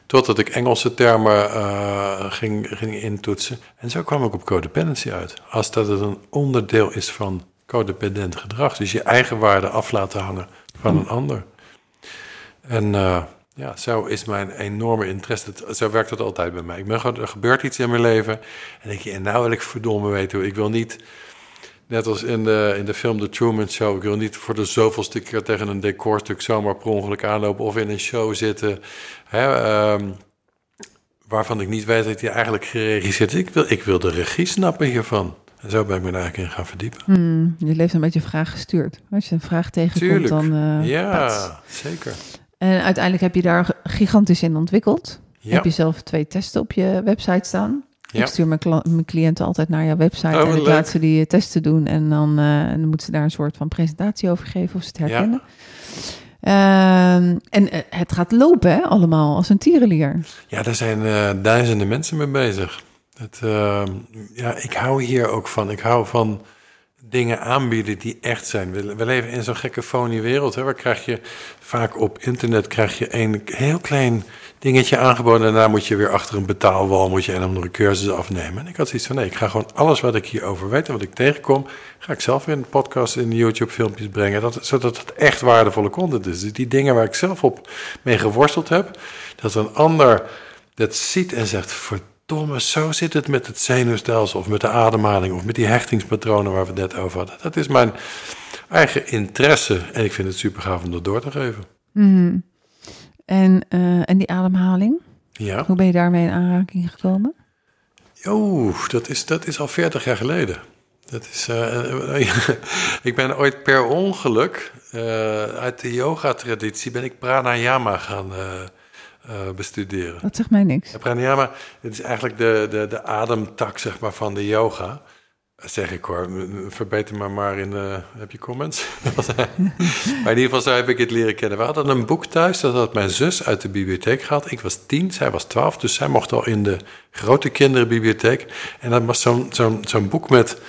Totdat ik Engelse termen uh, ging, ging intoetsen. En zo kwam ik op codependency uit. Als dat het een onderdeel is van codependent gedrag. Dus je eigen waarde af laten hangen van een ander. En uh, ja, zo is mijn enorme interesse. Zo werkt het altijd bij mij. Ik ben gewoon, er gebeurt iets in mijn leven. En denk je, en nou wil ik verdomme weten hoe. Ik wil niet, net als in de, in de film The Truman Show, ik wil niet voor de zoveelste keer tegen een decorstuk zomaar per ongeluk aanlopen of in een show zitten. Hè, um, waarvan ik niet weet dat hij eigenlijk geregisseerd is. Ik wil, ik wil de regie snappen hiervan. En zo ben ik me eigenlijk in gaan verdiepen. Hmm, je leeft een beetje vraag gestuurd. Als je een vraag tegenkomt, Tuurlijk. dan... Uh, ja, zeker. En uiteindelijk heb je daar gigantisch in ontwikkeld. Heb je zelf twee testen op je website staan. Ik stuur mijn, mijn, cliënten altijd naar jouw website oh, en ik laat ze die testen doen. En dan, uh, en dan moeten ze daar een soort van presentatie over geven of ze het herkennen. Ja. Uh, en uh, het gaat lopen, hè, allemaal, als een tierenlier. Ja, daar zijn uh, duizenden mensen mee bezig. Het, ehm, ja, ik hou hier ook van. Ik hou van dingen aanbieden die echt zijn. We, we leven in zo'n gekke fonie wereld. Hè, waar krijg je vaak op internet krijg je een heel klein dingetje aangeboden. En daarna moet je weer achter een betaalwal moet je een andere cursus afnemen. En ik had zoiets van nee, ik ga gewoon alles wat ik hierover weet en wat ik tegenkom, ga ik zelf in een podcast in YouTube filmpjes brengen. Dat, zodat het echt waardevolle content is. Dus die dingen waar ik zelf op mee geworsteld heb, dat een ander dat ziet en zegt, Domme, zo zit het met het zenuwstelsel of met de ademhaling of met die hechtingspatronen waar we het net over hadden. Dat is mijn eigen interesse en ik vind het super gaaf om dat door te geven. Mm en, uh, en die ademhaling? Ja. Hoe ben je daarmee in aanraking gekomen? Oeh, dat is, dat is al 40 jaar geleden. Dat is, uh, ik ben ooit per ongeluk uh, uit de yoga-traditie ben ik pranayama gaan uh, bestuderen. Dat zegt mij niks. Ja, pranayama, het is eigenlijk de, de, de ademtak zeg maar, van de yoga. Dat zeg ik hoor, verbeter me maar in de... Heb je comments? maar in ieder geval zo heb ik het leren kennen. We hadden een boek thuis, dat had mijn zus uit de bibliotheek gehad. Ik was tien, zij was twaalf, dus zij mocht al in de grote kinderbibliotheek. En dat was zo'n zo'n zo'n boek met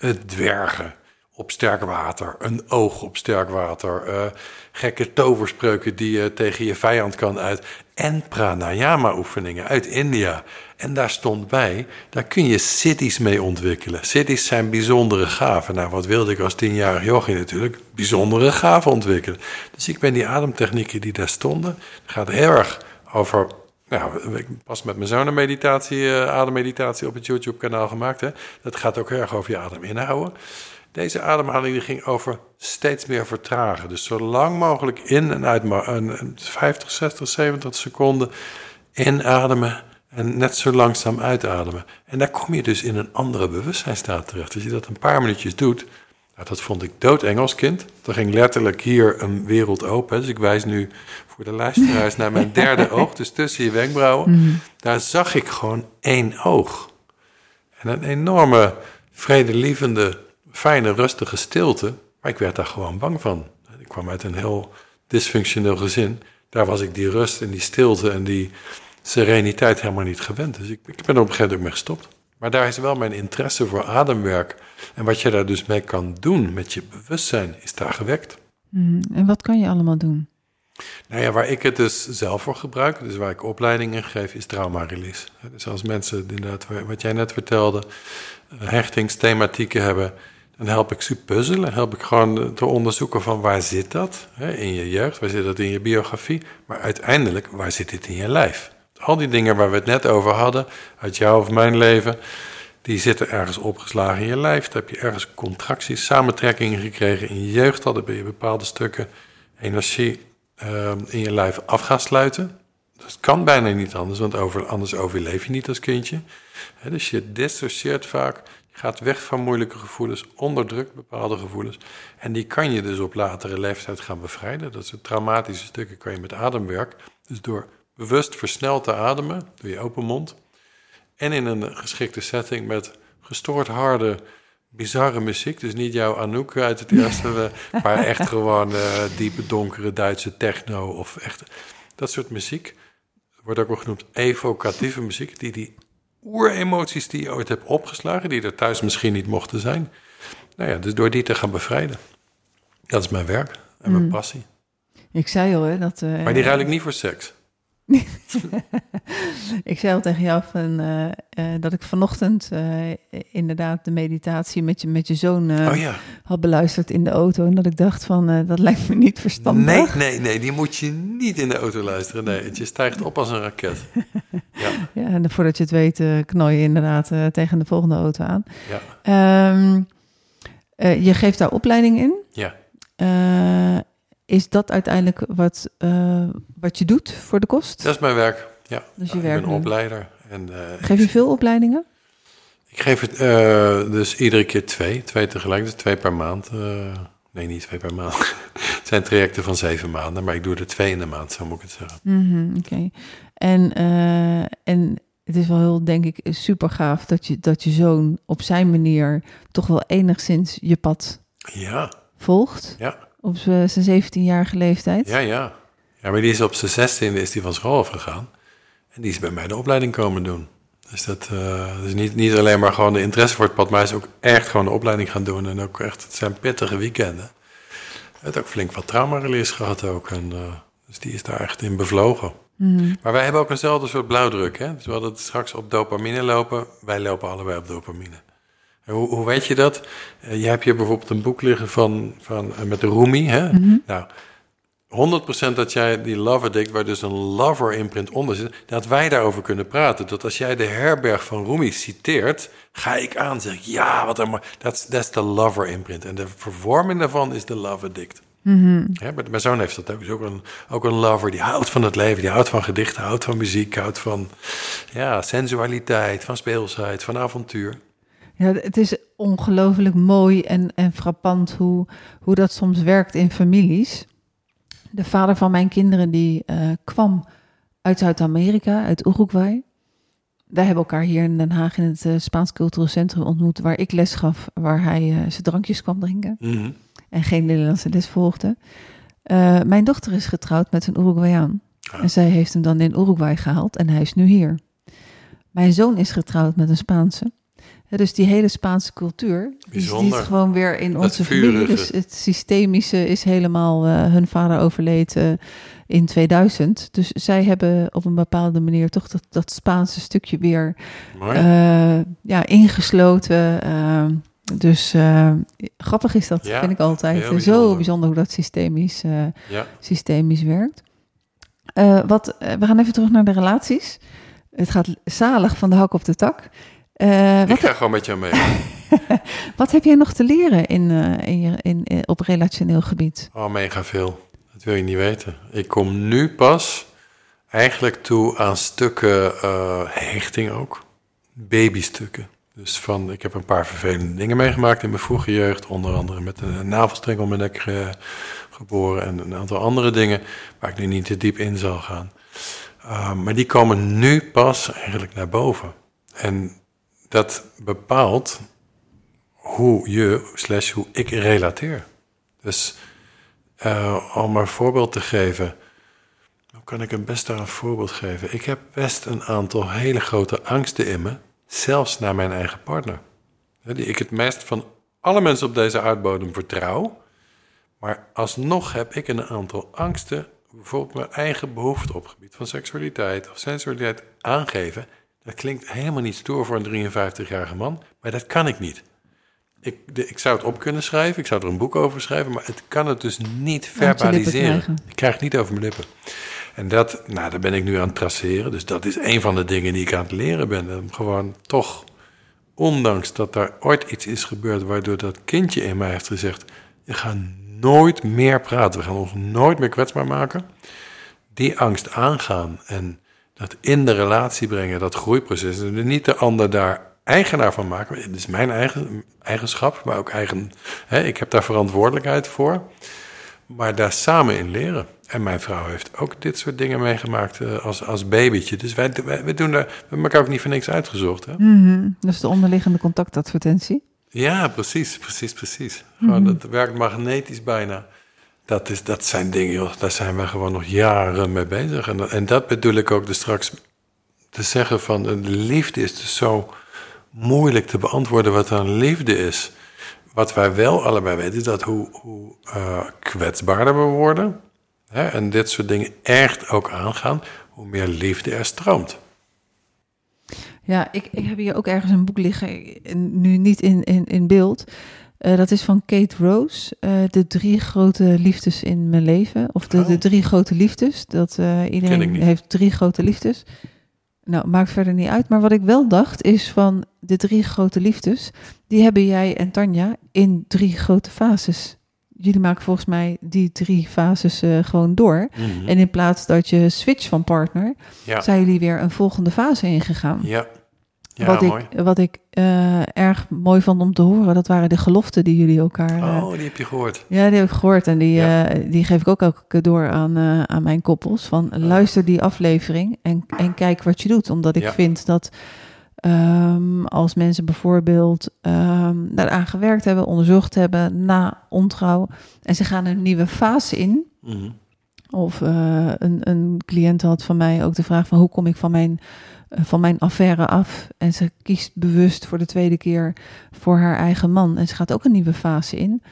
uh, dwergen op sterk water, een oog op sterk water, uh, gekke toverspreuken die je tegen je vijand kan uit en pranayama-oefeningen uit India. En daar stond bij, daar kun je cities mee ontwikkelen. Cities zijn bijzondere gaven. Nou, wat wilde ik als tienjarig yogi natuurlijk? Bijzondere gaven ontwikkelen. Dus ik ben die ademtechnieken die daar stonden, gaat heel erg over nou, ik pas met mijn zoon meditatie, uh, ademmeditatie op het YouTube-kanaal gemaakt. Hè. Dat gaat ook erg over je adem inhouden. Deze ademhaling die ging over steeds meer vertragen. Dus zo lang mogelijk in en uit, een 50, 60, 70 seconden inademen en net zo langzaam uitademen. En daar kom je dus in een andere bewustzijnstaat terecht. Als je dat een paar minuutjes doet, nou, dat vond ik dood als kind. Er ging letterlijk hier een wereld open. Dus ik wijs nu voor de luisteraars naar mijn derde oog, dus tussen je wenkbrauwen. Mhm. Daar zag ik gewoon één oog. En een enorme, vredelievende fijne, rustige stilte. Maar ik werd daar gewoon bang van. Ik kwam uit een heel dysfunctioneel gezin. Daar was ik die rust en die stilte en die sereniteit helemaal niet gewend. Dus ik, ik ben er op een gegeven moment mee gestopt. Maar daar is wel mijn interesse voor ademwerk. En wat je daar dus mee kan doen met je bewustzijn, is daar gewekt. Mhm. En wat kan je allemaal doen? Nou ja, waar ik het dus zelf voor gebruik, dus waar ik opleidingen geef, is trauma release. Dus als mensen, inderdaad, wat jij net vertelde, eh, hechtingsthematieken hebben, dan help ik ze puzzelen. Help ik gewoon te onderzoeken van waar zit dat in je jeugd, waar zit dat in je biografie, maar uiteindelijk, waar zit dit in je lijf? Al die dingen waar we het net over hadden, uit jouw of mijn leven, die zitten ergens opgeslagen in je lijf. Dan heb je ergens contracties, samentrekkingen gekregen in je jeugd. Dan ben je bepaalde stukken energie uh, in je lijf af gaan sluiten. Dat kan bijna niet anders, want over, anders overleef je niet als kindje. dus je dissocieert vaak, gaat weg van moeilijke gevoelens, onderdrukt bepaalde gevoelens. En die kan je dus op latere leeftijd gaan bevrijden. Dat soort traumatische stukken kan je met ademwerk. Dus door bewust versneld te ademen, door je open mond. En in een geschikte setting met gestoord harde, bizarre muziek. Dus niet jouw Anouk uit het eerste, maar echt gewoon uh, diepe, donkere Duitse techno of echt dat soort muziek. Wordt ook wel genoemd evocatieve muziek, die die oeremoties die je ooit hebt opgeslagen, die er thuis misschien niet mochten zijn. Nou ja, dus door die te gaan bevrijden. Dat is mijn werk en mijn mm. passie. Ik zei al, hè, dat... Uh, maar die ruil ik niet voor seks. Ik zei al tegen jou van, uh, uh, dat ik vanochtend uh, inderdaad de meditatie met je, met je zoon oh, ja. had beluisterd in de auto. En dat ik dacht van, dat lijkt me niet verstandig. Nee, nee, nee, die moet je niet in de auto luisteren. Nee, je stijgt op als een raket. ja. ja, en voordat je het weet knal je inderdaad tegen de volgende auto aan. Ja. Um, je geeft daar opleiding in. Ja is dat uiteindelijk wat, uh, wat je doet voor de kost? Dat is mijn werk, ja. Dus je ik werkt ben opleider. En, uh, geef je veel opleidingen? Ik geef het uh, dus iedere keer twee, twee tegelijk, dus twee per maand. nee, niet twee per maand. het zijn trajecten van zeven maanden, maar ik doe er twee in de maand, zo moet ik het zeggen. Mm -hmm, Oké. Okay. En, en het is wel heel, denk ik, super gaaf dat je, dat je zoon op zijn manier toch wel enigszins je pad ja. volgt. Ja op zijn 17-jarige leeftijd. Ja, ja. Ja, maar die is op zijn 16e is die van school afgegaan. En die is bij mij de opleiding komen doen. Dus dat uh, is niet, niet alleen maar gewoon de interesse voor het pad, maar hij is ook echt gewoon de opleiding gaan doen. En ook echt, het zijn pittige weekenden. Hij heeft ook flink wat trauma-release gehad ook. En, uh, dus die is daar echt in bevlogen. Mm. Maar wij hebben ook eenzelfde soort blauwdruk. Hè? Dus we hadden het straks op dopamine lopen. Wij lopen allebei op dopamine. Hoe, hoe weet je dat? Uh, je hebt hier bijvoorbeeld een boek liggen van, van, uh, met Rumi. Hè? Mm -hmm. Nou, 100% dat jij die love addict, waar dus een lover imprint onder zit, dat wij daarover kunnen praten. Dat als jij de herberg van Rumi citeert, ga ik aan zeg ja, wat een dat is de lover imprint. En de vervorming daarvan is de love addict. Mm -hmm. ja, mijn zoon heeft dat ook. Is ook een, ook een lover die houdt van het leven, die houdt van gedichten, houdt van muziek, houdt van ja, sensualiteit, van speelsheid, van avontuur. Ja, het is ongelooflijk mooi en, en frappant hoe, hoe dat soms werkt in families. De vader van mijn kinderen die uh, kwam uit Zuid-Amerika, uit Uruguay. Wij hebben elkaar hier in Den Haag in het uh, Spaans Cultureel Centrum ontmoet, waar ik les gaf, waar hij uh, zijn drankjes kwam drinken mm -hmm. en geen Nederlandse les volgde. mijn dochter is getrouwd met een Uruguayaan. Ah. En zij heeft hem dan in Uruguay gehaald en hij is nu hier. Mijn zoon is getrouwd met een Spaanse. Dus die hele Spaanse cultuur, die, die is gewoon weer in onze familie. Dus het systemische is helemaal, uh, hun vader overleed uh, in 2000. Dus zij hebben op een bepaalde manier toch dat, dat Spaanse stukje weer uh, ja, ingesloten. dus grappig is dat, ja, vind ik altijd. bijzonder. Zo bijzonder hoe dat systemisch, ja. systemisch werkt. wat, we gaan even terug naar de relaties. Het gaat zalig van de hak op de tak. Uh, ik ga gewoon met jou mee. wat heb jij nog te leren in, uh, in, je, in, in, op relationeel gebied? Oh, mega veel. Dat wil je niet weten. Ik kom nu pas eigenlijk toe aan stukken uh, hechting ook. Babystukken. Dus van, ik heb een paar vervelende dingen meegemaakt in mijn vroege jeugd. Onder andere met een navelstreng om mijn nek ge, geboren. En een aantal andere dingen waar ik nu niet te diep in zal gaan. maar die komen nu pas eigenlijk naar boven. En dat bepaalt hoe je, slash hoe ik relateer. Dus Uh, om een voorbeeld te geven. Hoe kan ik het best daar een voorbeeld geven? Ik heb best een aantal hele grote angsten in me. Zelfs naar mijn eigen partner. Die ik het meest van alle mensen op deze aardbodem vertrouw. Maar alsnog heb ik een aantal angsten. Bijvoorbeeld mijn eigen behoefte op het gebied van seksualiteit of sensualiteit aangeven. Dat klinkt helemaal niet stoer voor een 53-jarige man. Maar dat kan ik niet. Ik, ik zou het op kunnen schrijven, ik zou er een boek over schrijven, maar het kan het dus niet verbaliseren. Ik krijg het niet over mijn lippen. En dat, nou, daar ben ik nu aan het traceren. Dus dat is een van de dingen die ik aan het leren ben. Om gewoon toch, ondanks dat er ooit iets is gebeurd waardoor dat kindje in mij heeft gezegd: Je gaat nooit meer praten, we gaan ons nooit meer kwetsbaar maken. Die angst aangaan en dat in de relatie brengen, dat groeiproces. En niet de ander daar eigenaar van maken. Het is mijn eigen eigenschap, maar ook eigen. Hè, ik heb daar verantwoordelijkheid voor. Maar daar samen in leren. En mijn vrouw heeft ook dit soort dingen meegemaakt uh, als, als babytje. Dus wij, wij, doen daar, we hebben elkaar ook niet voor niks uitgezocht. Hè? Mm Dus de onderliggende contactadvertentie? Ja, precies, precies, precies. Gewoon, mhm. Dat werkt magnetisch bijna. Dat, is, dat zijn dingen, joh, daar zijn we gewoon nog jaren mee bezig. En, en dat bedoel ik ook dus straks te zeggen van... de liefde is dus zo moeilijk te beantwoorden wat dan liefde is. Wat wij wel allebei weten is dat hoe, hoe uh, kwetsbaarder we worden... Hè, en dit soort dingen echt ook aangaan... hoe meer liefde er stroomt. Ja, ik, ik heb hier ook ergens een boek liggen, nu niet in, in, in beeld... Uh, dat is van Kate Rose, uh, de drie grote liefdes in mijn leven. Of de, de oh. drie grote liefdes. Dat uh, iedereen heeft drie grote liefdes. Nou, maakt verder niet uit. Maar wat ik wel dacht is van de drie grote liefdes, die hebben jij en Tanja in drie grote fases. Jullie maken volgens mij die drie fases gewoon door. Mhm. En in plaats dat je switch van partner, zijn jullie weer een volgende fase ingegaan. Ja. Ja, wat, mooi. ik, wat ik uh, erg mooi vond om te horen, dat waren de geloften die jullie elkaar. Uh, oh, die heb je gehoord. Ja, die heb ik gehoord. En die, ja. die geef ik ook elke keer door aan, aan mijn koppels. Van luister die aflevering en, en kijk wat je doet. Omdat ik vind dat Um, als mensen bijvoorbeeld um, daaraan gewerkt hebben, onderzocht hebben na ontrouw en ze gaan een nieuwe fase in. Mm Of een, een cliënt had van mij ook de vraag van hoe kom ik van mijn, van mijn affaire af? En ze kiest bewust voor de tweede keer voor haar eigen man en ze gaat ook een nieuwe fase in.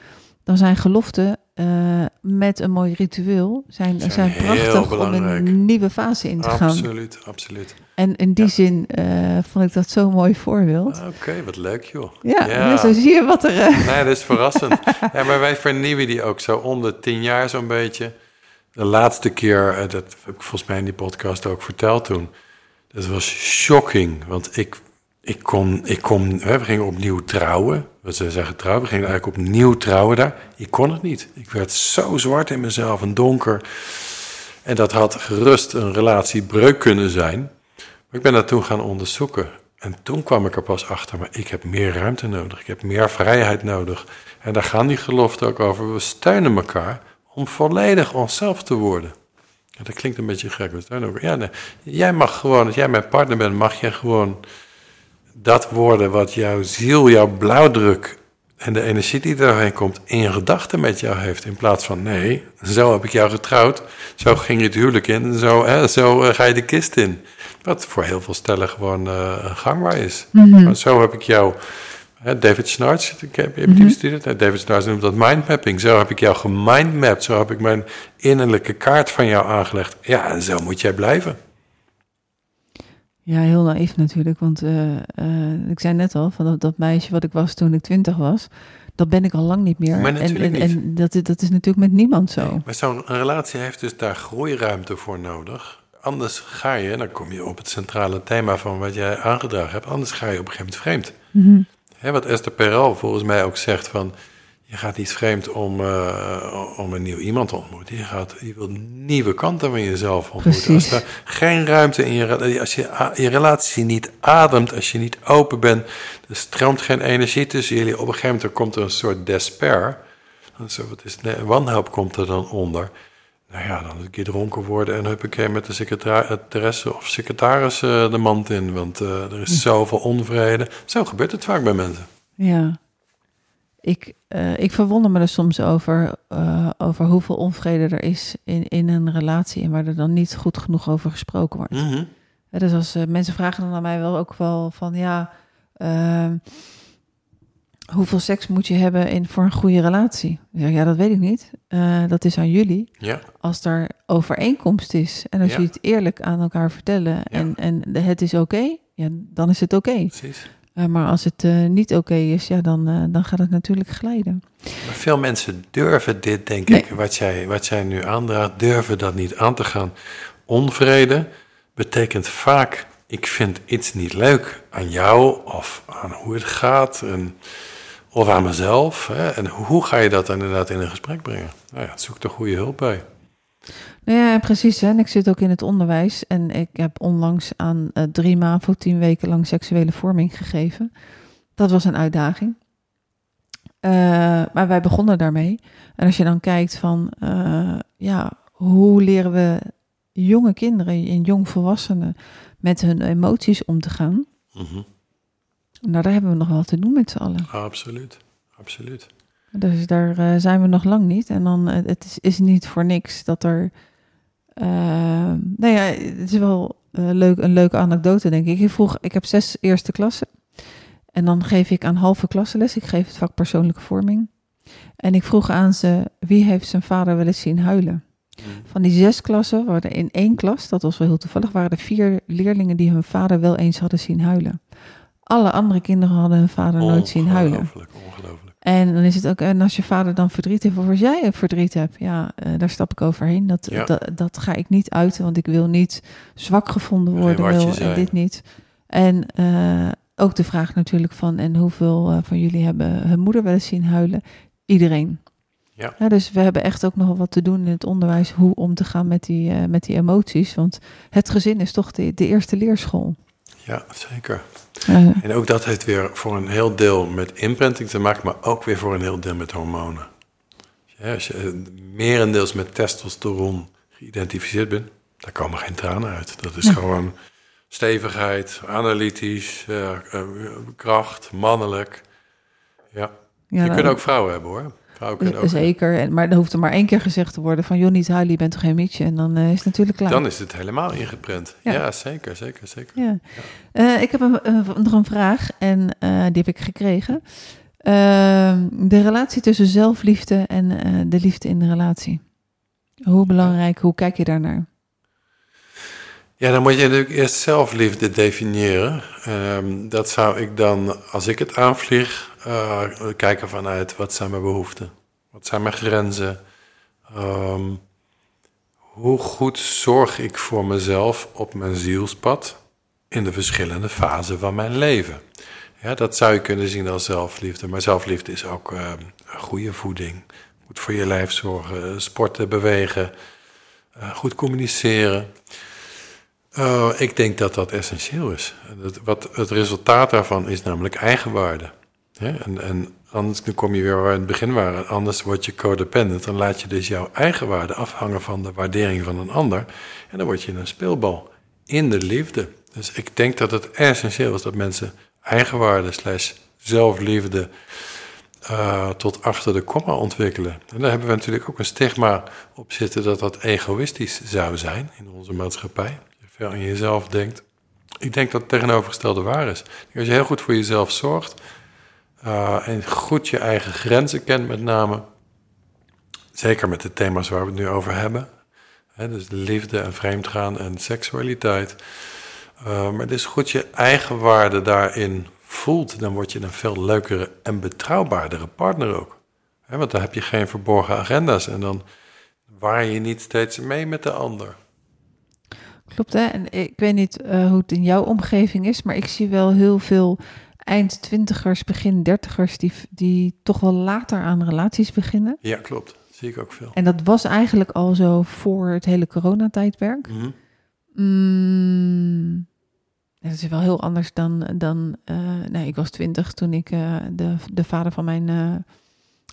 Dan zijn geloften uh, met een mooi ritueel zijn, zijn, zijn prachtig om een nieuwe fase in te absoluut, gaan. Absoluut, absoluut. En in die zin uh, vond ik dat zo'n mooi voorbeeld. Oké, wat leuk joh. Ja, ja. zo zie je wat er... Uh... Nee, dat is verrassend. ja, maar wij vernieuwen die ook zo om de tien jaar zo'n beetje. De laatste keer, dat heb ik volgens mij in die podcast ook verteld toen. Dat was shocking, want ik, ik kon, ik kon, we gingen opnieuw trouwen. Ze zeggen trouwen, we gingen eigenlijk opnieuw trouwen daar. Ik kon het niet. Ik werd zo zwart in mezelf en donker. En dat had gerust een relatiebreuk kunnen zijn... Ik ben dat toen gaan onderzoeken. En toen kwam ik er pas achter, maar ik heb meer ruimte nodig. Ik heb meer vrijheid nodig. En daar gaan die geloften ook over. We steunen elkaar om volledig onszelf te worden. Ja, dat klinkt een beetje gek. We steunen elkaar. Ja, nee. Jij mag gewoon, als jij mijn partner bent, mag je gewoon dat worden wat jouw ziel, jouw blauwdruk en de energie die erheen komt in gedachten met jou heeft. In plaats van nee, zo heb ik jou getrouwd, zo ging je het huwelijk in zo, hè, zo eh, ga je de kist in. Wat voor heel veel stellen gewoon uh, gangbaar is. Mm Zo heb ik jou, David Snarts, ik heb, heb mm -hmm. bestudeerd? David Snarts noemt dat mindmapping. Zo heb ik jou gemindmapped, zo heb ik mijn innerlijke kaart van jou aangelegd. Ja, en zo moet jij blijven. Ja, heel naïef natuurlijk, want uh, uh, ik zei net al, van dat, dat, meisje wat ik was toen ik twintig was, dat ben ik al lang niet meer. Maar en, en, en dat, dat is natuurlijk met niemand zo. Nee, maar zo'n relatie heeft dus daar groeiruimte voor nodig. Anders ga je, dan kom je op het centrale thema van wat jij aangedragen hebt, anders ga je op een gegeven moment vreemd. Mm -hmm. Wat Esther Perel volgens mij ook zegt van, je gaat niet vreemd om, uh, om een nieuw iemand te ontmoeten. Je, gaat, je wilt nieuwe kanten van jezelf ontmoeten. Precies. Als er geen ruimte in je als je je relatie niet ademt, als je niet open bent, er stroomt geen energie tussen jullie. Op een gegeven moment komt er een soort despair. Zo, wat is wanhoop komt er dan onder. Nou ja, dan een keer dronken worden en huppakee met de secretaresse of secretaris uh, de mand in. Want uh, er is hm. zoveel onvrede. Zo gebeurt het vaak bij mensen. Ja. ik, uh, ik verwonder me er soms over, uh, over hoeveel onvrede er is in, in een relatie en waar er dan niet goed genoeg over gesproken wordt. Mm -hmm. dus als mensen vragen dan aan mij wel ook wel van ja, ehm, hoeveel seks moet je hebben in, voor een goede relatie? Ja, ja dat weet ik niet. dat is aan jullie. Ja. Als er overeenkomst is en als Ja. jullie het eerlijk aan elkaar vertellen en, en het is oké, ja, dan is het oké. Precies. Uh, maar als het uh, niet oké okay is, ja, dan, dan gaat het natuurlijk glijden. Maar veel mensen durven dit, denk Nee. ik, wat jij, wat jij nu aandraagt, durven dat niet aan te gaan. Onvrede betekent vaak, ik vind iets niet leuk aan jou of aan hoe het gaat en, of aan mezelf. Hè? En hoe ga je dat dan inderdaad in een gesprek brengen? Nou ja, zoek er goede hulp bij. Nou ja, precies. Hè. En ik zit ook in het onderwijs en ik heb onlangs aan uh, drie MAVO tien weken lang seksuele vorming gegeven. Dat was een uitdaging. Uh, maar wij begonnen daarmee. En als je dan kijkt van, uh, ja, hoe leren we jonge kinderen en jongvolwassenen met hun emoties om te gaan? Mm -hmm. Nou, daar hebben we nog wel te doen met z'n allen. Absoluut, absoluut. Dus daar uh, zijn we nog lang niet. En dan, het is, is niet voor niks dat er uh, nou ja, het is wel uh, leuk, een leuke anekdote, denk ik. Ik vroeg, ik heb zes eerste klassen. En dan geef ik aan halve klassenles. Ik geef het vak persoonlijke vorming. En ik vroeg aan ze, wie heeft zijn vader wel eens zien huilen? Mm. Van die zes klassen waren er in één klas, dat was wel heel toevallig, waren er vier leerlingen die hun vader wel eens hadden zien huilen. Alle andere kinderen hadden hun vader nooit zien huilen. Ongelooflijk, ongelooflijk. En dan is het ook, en als je vader dan verdriet heeft, of als jij verdriet hebt, ja, uh, daar stap ik overheen. Dat, Ja. dat, dat ga ik niet uiten, want ik wil niet zwak gevonden worden. wil, en dit niet. En uh, ook de vraag natuurlijk van, en hoeveel uh, van jullie hebben hun moeder wel eens zien huilen? Iedereen. Ja. dus we hebben echt ook nog wel wat te doen in het onderwijs, hoe om te gaan met die, met die emoties. Want het gezin is toch de, de eerste leerschool. Ja, zeker. Uh, En ook dat heeft weer voor een heel deel met imprinting te maken, maar ook weer voor een heel deel met hormonen. Ja, als je eh, merendeels met testosteron geïdentificeerd bent, daar komen geen tranen uit. Dat is Ja. gewoon stevigheid, analytisch, eh, eh, kracht, mannelijk. Ja, ja, je kunt ook vrouwen hebben hoor. Ook. Zeker, en- maar er hoeft er maar één keer gezegd te worden van... joh, niet huilen, je bent toch geen mietje? En dan eh, is het natuurlijk klaar. Dan is het helemaal ingeprent. Ja. Ja, zeker, zeker, zeker. Ja. Eh, ik heb een, een- nog een vraag en eh, die heb ik gekregen. Ehm, de relatie tussen zelfliefde en eh, de liefde in de relatie. Hoe belangrijk, hoe kijk je daarnaar? Ja, dan moet je natuurlijk eerst zelfliefde definiëren. Ehm, dat zou ik dan, als ik het aanvlieg, eh, kijken vanuit wat zijn mijn behoeften? Wat zijn mijn grenzen? Ehm, hoe goed zorg ik voor mezelf op mijn zielspad in de verschillende fasen van mijn leven? Ja, dat zou je kunnen zien als zelfliefde. Maar zelfliefde is ook eh, goede voeding. Goed voor je lijf zorgen, sporten, bewegen, eh, goed communiceren. Ik denk dat dat essentieel is. Dat, wat het resultaat daarvan is namelijk eigenwaarde. En, en anders dan kom je weer waar we in het begin waren. Anders word je codependent. Dan laat je dus jouw eigenwaarde afhangen van de waardering van een ander. En dan word je een speelbal in de liefde. Dus ik denk dat het essentieel is dat mensen eigenwaarde slash zelfliefde uh, tot achter de komma ontwikkelen. En daar hebben we natuurlijk ook een stigma op zitten dat dat egoïstisch zou zijn in onze maatschappij veel aan jezelf denkt. Ik denk dat het tegenovergestelde waar is. Als je heel goed voor jezelf zorgt uh, en goed je eigen grenzen kent met name, zeker met de thema's waar we het nu over hebben, dus liefde en vreemdgaan en seksualiteit, uh, maar dus goed je eigen waarde daarin voelt, dan word je een veel leukere en betrouwbaardere partner ook. Want dan heb je geen verborgen agenda's en dan waar je niet steeds mee met de ander. Klopt, hè? En ik weet niet uh, hoe het in jouw omgeving is, maar ik zie wel heel veel eind twintigers, begin dertigers die, die toch wel later aan relaties beginnen. Ja, klopt. Zie ik ook veel. En dat was eigenlijk al zo voor het hele coronatijdperk. Mm -hmm. mm, dat is wel heel anders dan. dan uh, nee, ik was twintig toen ik uh, de, de vader van mijn uh,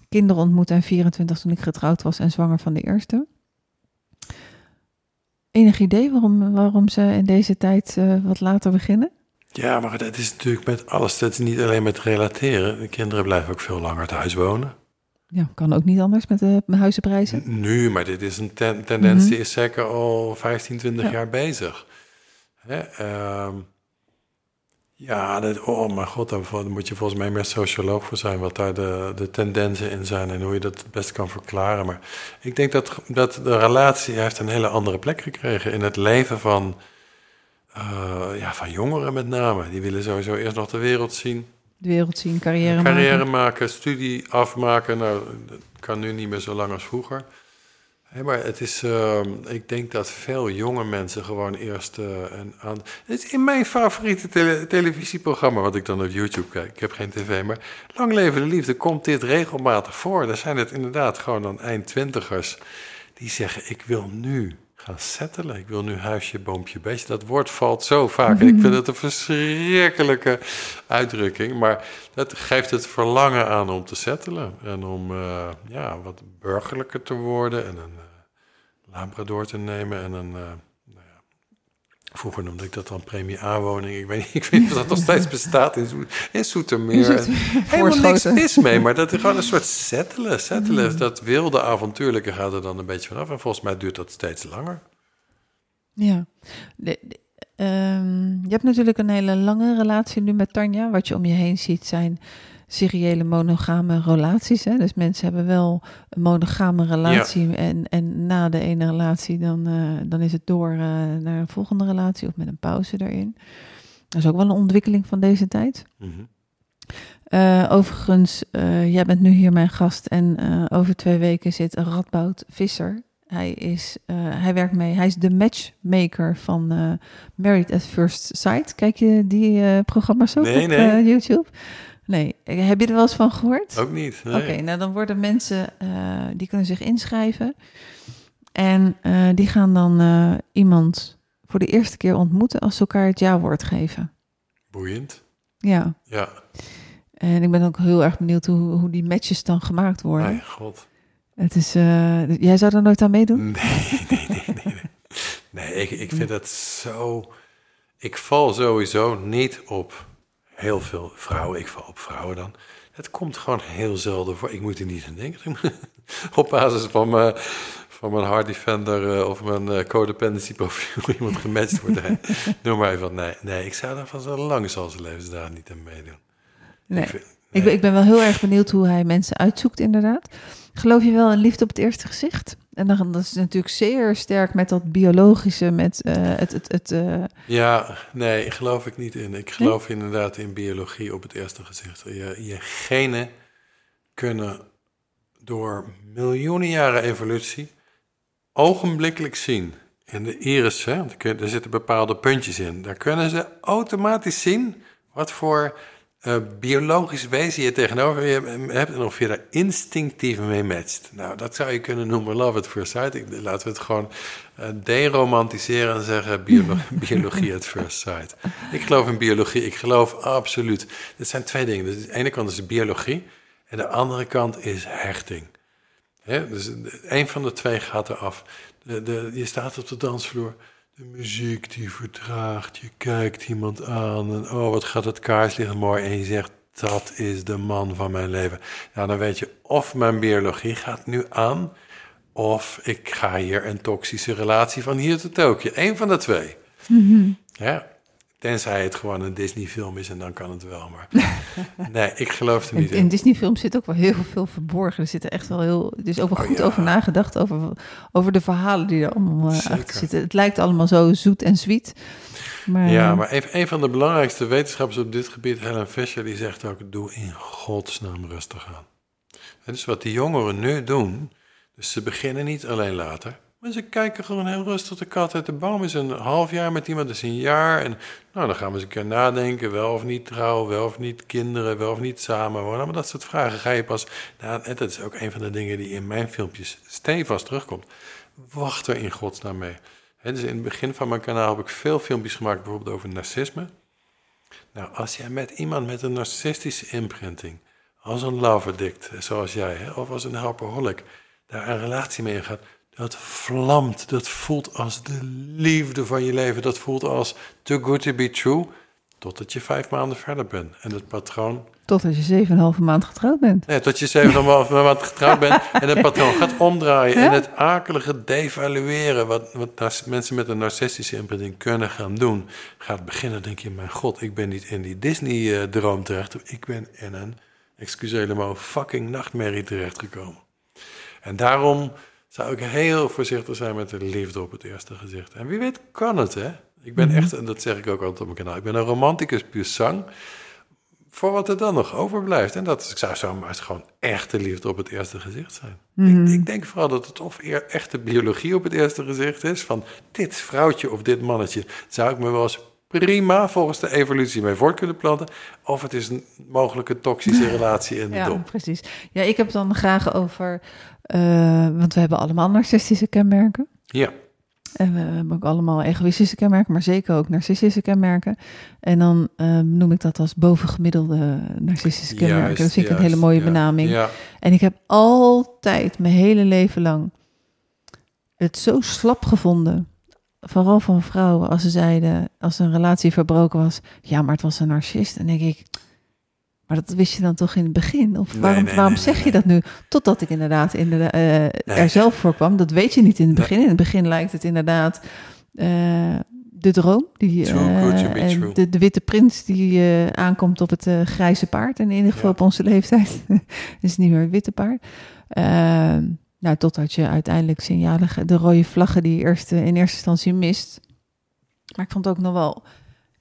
kinderen ontmoette en 24 toen ik getrouwd was en zwanger van de eerste. Enig idee waarom, waarom ze in deze tijd wat later beginnen? Ja, maar dat is natuurlijk met alles. Dat is niet alleen met relateren. De kinderen blijven ook veel langer thuis wonen. Ja, kan ook niet anders met de huizenprijzen. Nu, maar dit is een ten- tendens Mhm. die is zeker al 15, 20 Ja. jaar bezig. Hè, ehm, ja, dat, oh mijn god, daar moet je volgens mij meer socioloog voor zijn... wat daar de, de tendensen in zijn en hoe je dat het best kan verklaren. Maar ik denk dat, dat de relatie heeft een hele andere plek gekregen... in het leven van, eh, ja, van jongeren met name. Die willen sowieso eerst nog de wereld zien... De wereld zien, carrière, Carrière maken. maken, studie afmaken. Nou, dat kan nu niet meer zo lang als vroeger. Maar het is, ehm, ik denk dat veel jonge mensen gewoon eerst eh, een aan. Het is in mijn favoriete tele- televisieprogramma, wat ik dan op YouTube kijk. Ik heb geen tv, maar Lang Leven de Liefde komt dit regelmatig voor. Daar zijn het inderdaad gewoon dan eindtwintigers die zeggen: Ik wil nu gaan settelen. Ik wil nu huisje, boompje, beestje. Dat woord valt zo vaak. En ik vind het een verschrikkelijke uitdrukking. Maar dat geeft het verlangen aan om te settelen. En om eh, ja, wat burgerlijker te worden. En een eh, labrador te nemen. En een... eh, Vroeger noemde ik dat dan premie aanwoning. Ik weet niet, ik weet of dat nog steeds bestaat in, in En Helemaal niks mis mee, maar dat is gewoon een soort settelen. Settelen, dat wilde avontuurlijke gaat er dan een beetje vanaf. En volgens mij duurt dat steeds langer. Ja. De- de- ehm, je hebt natuurlijk een hele lange relatie nu met Tanja. Wat je om je heen ziet zijn seriële monogame relaties. Hè? Dus mensen hebben wel een monogame relatie. En, en na de ene relatie dan, eh, dan is het door eh, naar een volgende relatie of met een pauze erin. Dat is ook wel een ontwikkeling van deze tijd. Mhm. Eh, overigens, jij bent nu hier mijn gast en over twee weken zit Radboud Visser. Hij, is, hij werkt mee, hij is de matchmaker van Married at First Sight. Kijk je die programma's ook Nee, op nee. YouTube? Nee, heb je er wel eens van gehoord? Ook niet. nee. Oké, nou dan worden mensen, eh, die kunnen zich inschrijven. En eh, die gaan dan eh, iemand voor de eerste keer ontmoeten als ze elkaar het ja-woord geven. Boeiend. Ja, Ja. en ik ben ook heel erg benieuwd hoe, hoe die matches dan gemaakt worden. Mijn god. Het is, jij zou er nooit aan meedoen? Nee, nee, nee, nee. Nee, nee ik, ik vind dat zo... Ik val sowieso niet op heel veel vrouwen. Ik val op vrouwen dan. Het komt gewoon heel zelden voor. Ik moet er niet aan denken. op basis van mijn, van mijn Hard Defender eh, of mijn eh, codependency profiel iemand gematcht wordt. Noem maar even. Nee, nee, ik zou daar van zo lang zal zijn levensdagen niet aan meedoen. Nee. Ik vind- Ik, ben, ik ben wel heel erg benieuwd hoe hij mensen uitzoekt, inderdaad. Geloof je wel in liefde op het eerste gezicht? En dan, dat is natuurlijk zeer sterk met dat biologische, met eh, het... het, het eh, Ja, nee, geloof ik niet in. Ik geloof inderdaad in biologie op het eerste gezicht. Je, je genen kunnen door miljoenen jaren evolutie ogenblikkelijk zien. In de iris, hè, er zitten bepaalde puntjes in. Daar kunnen ze automatisch zien wat voor eh, biologisch wezen je tegenover je hebt en of je daar instinctief mee matcht. Nou, dat zou je kunnen noemen love at first sight. Ik, laten we het gewoon eh, deromantiseren en zeggen biolo- biologie at first sight. Ik geloof in biologie, ik geloof absoluut. Dit zijn twee dingen. Dus aan de ene kant is biologie en de andere kant is hechting. Hè, dus een van de twee gaat eraf. De, de, je staat op de dansvloer. De muziek die vertraagt. Je kijkt iemand aan. En oh, wat gaat het kaarslicht mooi. En je zegt, dat is de man van mijn leven. Nou, dan weet je of mijn biologie gaat nu aan. Of ik ga hier een toxische relatie van hier tot Tokio. Eén van de twee. Ja, tenzij het gewoon een Disney-film is en dan kan het wel. Maar nee, ik geloof er niet in in. Disney-films zit ook wel heel veel verborgen. Er zitten echt wel heel... Er is ook wel Oh, goed ja. over nagedacht, over, over de verhalen die er allemaal eh, Zeker. achter zitten. Het lijkt allemaal zo zoet en sweet. Maar, Ja, maar een, een van de belangrijkste wetenschappers op dit gebied, Helen Fisher, die zegt ook: doe in godsnaam rustig aan. En dus wat die jongeren nu doen, dus ze beginnen niet alleen later, ze kijken gewoon heel rustig de kat uit de boom. Is een half jaar met iemand, is een jaar. En nou, dan gaan we eens een keer nadenken: wel of niet trouwen, wel of niet kinderen, wel of niet samenwonen. Maar dat soort vragen ga je pas. Nou, dat is ook een van de dingen die in mijn filmpjes stevast terugkomt. Wacht er in godsnaam mee. Hè, dus in het begin van mijn kanaal heb ik veel filmpjes gemaakt, bijvoorbeeld over narcisme. Nou, als jij met iemand met een narcistische imprinting, als een love addict, zoals jij, of als een helperholic, daar een relatie mee gaat, dat vlamt, dat voelt als de liefde van je leven, dat voelt als too good to be true, totdat je vijf maanden verder bent. En het patroon Totdat je zeven en een halve maand getrouwd bent. Nee, tot je zeven maand getrouwd bent en het patroon gaat omdraaien. Ja? En het akelige devalueren, wat, wat mensen met een narcistische imprinting kunnen gaan doen, gaat beginnen. denk je, mijn god, ik ben niet in die Disney-droom terecht. Ik ben in een, excuseer helemaal, fucking nachtmerrie terechtgekomen. En daarom zou ik heel voorzichtig zijn met de liefde op het eerste gezicht. En wie weet kan het, hè? Ik ben echt, en dat zeg ik ook altijd op mijn kanaal, ik ben een romanticus puur sang voor wat er dan nog overblijft. En dat zou zomaar eens gewoon echte liefde op het eerste gezicht zijn. Mhm. ik, ik denk vooral dat het of eer echte biologie op het eerste gezicht is. Van dit vrouwtje of dit mannetje zou ik me wel eens prima volgens de evolutie mee voort kunnen planten. Of het is een mogelijke toxische relatie in de Ja, dop. precies. Ja, ik heb het dan graag over, eh, want we hebben allemaal narcistische kenmerken. Ja, En we hebben ook allemaal egoïstische kenmerken, maar zeker ook narcistische kenmerken. En dan eh, noem ik dat als bovengemiddelde narcistische kenmerken. Juist, dat vind ik een hele mooie ja, benaming. Ja, En ik heb altijd, mijn hele leven lang, het zo slap gevonden. Vooral van vrouwen, als ze zeiden, als een relatie verbroken was, ja, maar het was een narcist. En denk ik, maar dat wist je dan toch in het begin? Of waarom, nee, waarom nee, zeg je dat nu? Totdat ik inderdaad in de, eh, er zelf voor kwam. Dat weet je niet in het begin. In het begin lijkt het inderdaad eh, de droom. Die, be en. De, de witte prins die aankomt op het grijze paard. En in ieder geval Ja. op onze leeftijd is het niet meer het witte paard. Ehm, nou, totdat je uiteindelijk signalen, de rode vlaggen die je eerst, in eerste instantie mist. Maar ik vond ook nog wel,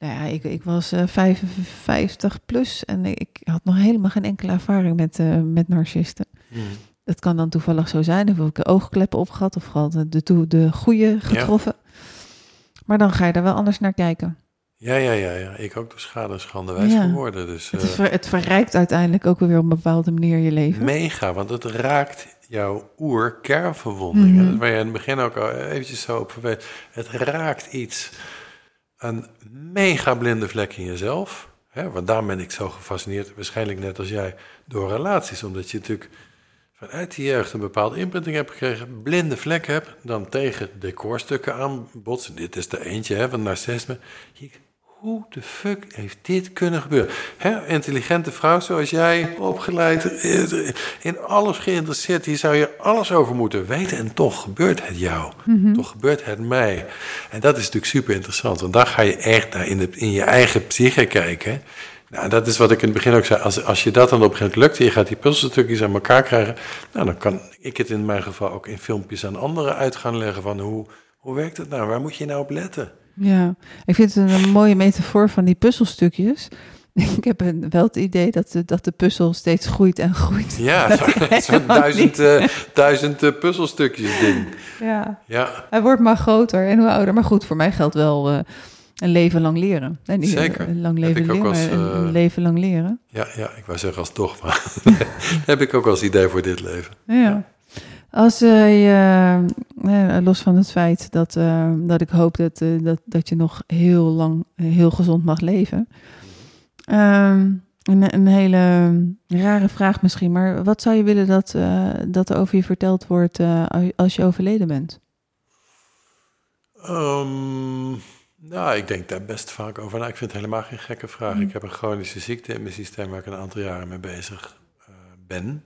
nou ja, ik, ik was eh 55 plus en ik had nog helemaal geen enkele ervaring met, eh, met narcisten. Hm. Dat kan dan toevallig zo zijn, of ik oogkleppen op gehad, of gewoon de, de, de goede getroffen. Maar dan ga je er wel anders naar kijken. ja, ja, ja, ja. Ik ook door schade en schande wijs Ja. geworden. Dus, Het, eh, ver- het verrijkt uiteindelijk ook weer op een bepaalde manier je leven. Mega, want het raakt jouw oer-kernverwonding. Mhm. hè, Waar je in het begin ook al eventjes zo op verwees. Het raakt iets, een mega blinde vlek in jezelf. Hè, want daar ben ik zo gefascineerd, waarschijnlijk net als jij, door relaties. Omdat je natuurlijk vanuit die jeugd een bepaalde imprinting hebt gekregen, blinde vlek hebt, dan tegen decorstukken aanbotsen. Dit is de eentje hè, van narcisme. Hoe de fuck heeft dit kunnen gebeuren? Hè, intelligente vrouw zoals jij, opgeleid, eh, in alles geïnteresseerd. Hier zou je alles over moeten weten. En toch gebeurt het jou. Toch gebeurt het mij. En dat is natuurlijk super interessant. Want dan ga je echt naar in, de, in je eigen psyche kijken. Nou, dat is wat ik in het begin ook zei. Als, als je dat dan op een gegeven moment lukt en je gaat die puzzelstukjes aan elkaar krijgen. Nou, dan kan ik het in mijn geval ook in filmpjes aan anderen uit gaan leggen. Van hoe, hoe werkt het nou? Waar moet je nou op letten? Ja, ik vind het een mooie metafoor van die puzzelstukjes. Ik heb een- wel het idee dat de, dat de puzzel steeds groeit en groeit. Ja, zo'n duizend, eh, duizend eh, puzzelstukjes ding. Ja, Ja, hij wordt maar groter en hoe ouder. Maar goed, voor mij geldt wel eh, een leven lang leren. En niet Zeker. Een lang leven leren, als, maar een, leven lang leren. ja, ja, ik wou zeggen als dogma. heb ik ook als idee voor dit leven. Ja. Als je, eh, los van het feit dat, eh, dat ik hoop dat, dat, dat je nog heel lang heel gezond mag leven. Ehm, een, een hele rare vraag misschien, maar wat zou je willen dat, dat er over je verteld wordt als je overleden bent? Ehm, nou, ik denk daar best vaak over na. Ik vind het helemaal geen gekke vraag. Ik heb een chronische ziekte in mijn systeem waar ik een aantal jaren mee bezig ben.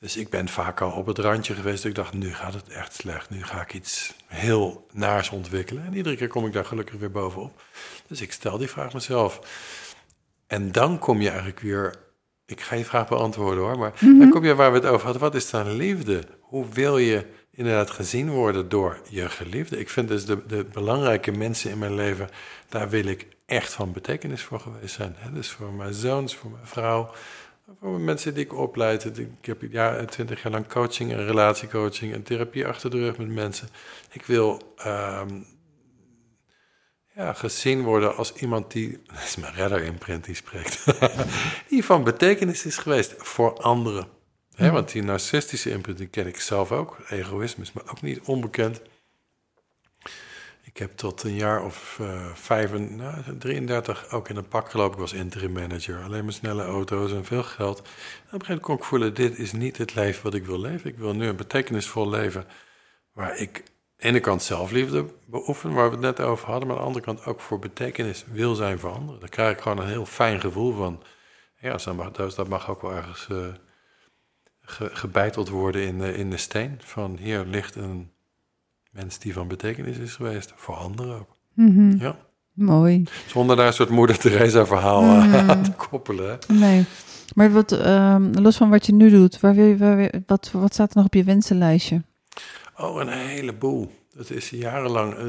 Dus ik ben vaak al op het randje geweest. Ik dacht, nu gaat het echt slecht. Nu ga ik iets heel naars ontwikkelen. En iedere keer kom ik daar gelukkig weer bovenop. Dus ik stel die vraag mezelf. En dan kom je eigenlijk weer... Ik ga je vraag beantwoorden hoor, maar dan kom je waar we het over hadden. Wat is dan liefde? Hoe wil je inderdaad gezien worden door je geliefde? Ik vind dus de, de belangrijke mensen in mijn leven, daar wil ik echt van betekenis voor geweest zijn. Dus voor mijn zoons, voor mijn vrouw, voor mensen die ik opleid. Ik heb ja, twintig jaar lang coaching en relatiecoaching en therapie achter de rug met mensen. Ik wil ehm, ja, gezien worden als iemand die, dat is mijn redder-imprint die spreekt, die van betekenis is geweest voor anderen. Hè, want die narcistische imprint die ken ik zelf ook. Egoïsme is me ook niet onbekend. Ik heb tot een jaar of eh vijf, en- nou, 33 ook in een pak gelopen. Ik was interim manager. Alleen maar snelle auto's en veel geld. En op een gegeven moment kon ik voelen, dit is niet het leven wat ik wil leven. Ik wil nu een betekenisvol leven waar ik de ene kant zelfliefde beoefenen, waar we het net over hadden, maar aan de andere kant ook voor betekenis wil zijn voor anderen. Daar krijg ik gewoon een heel fijn gevoel van. Ja, dat mag, dat mag ook wel ergens uh, ge, gebeiteld worden in in de steen. Van hier ligt een mens die van betekenis is geweest, voor anderen ook. Mhm. Ja. Mooi. Zonder daar een soort moeder Teresa verhaal Mhm. aan te koppelen. Nee. Maar wat, ehm, los van wat je nu doet, waar wil je, waar, wil- wat, wat staat er nog op je wensenlijstje? Oh, een heleboel. Het is jarenlang. eh,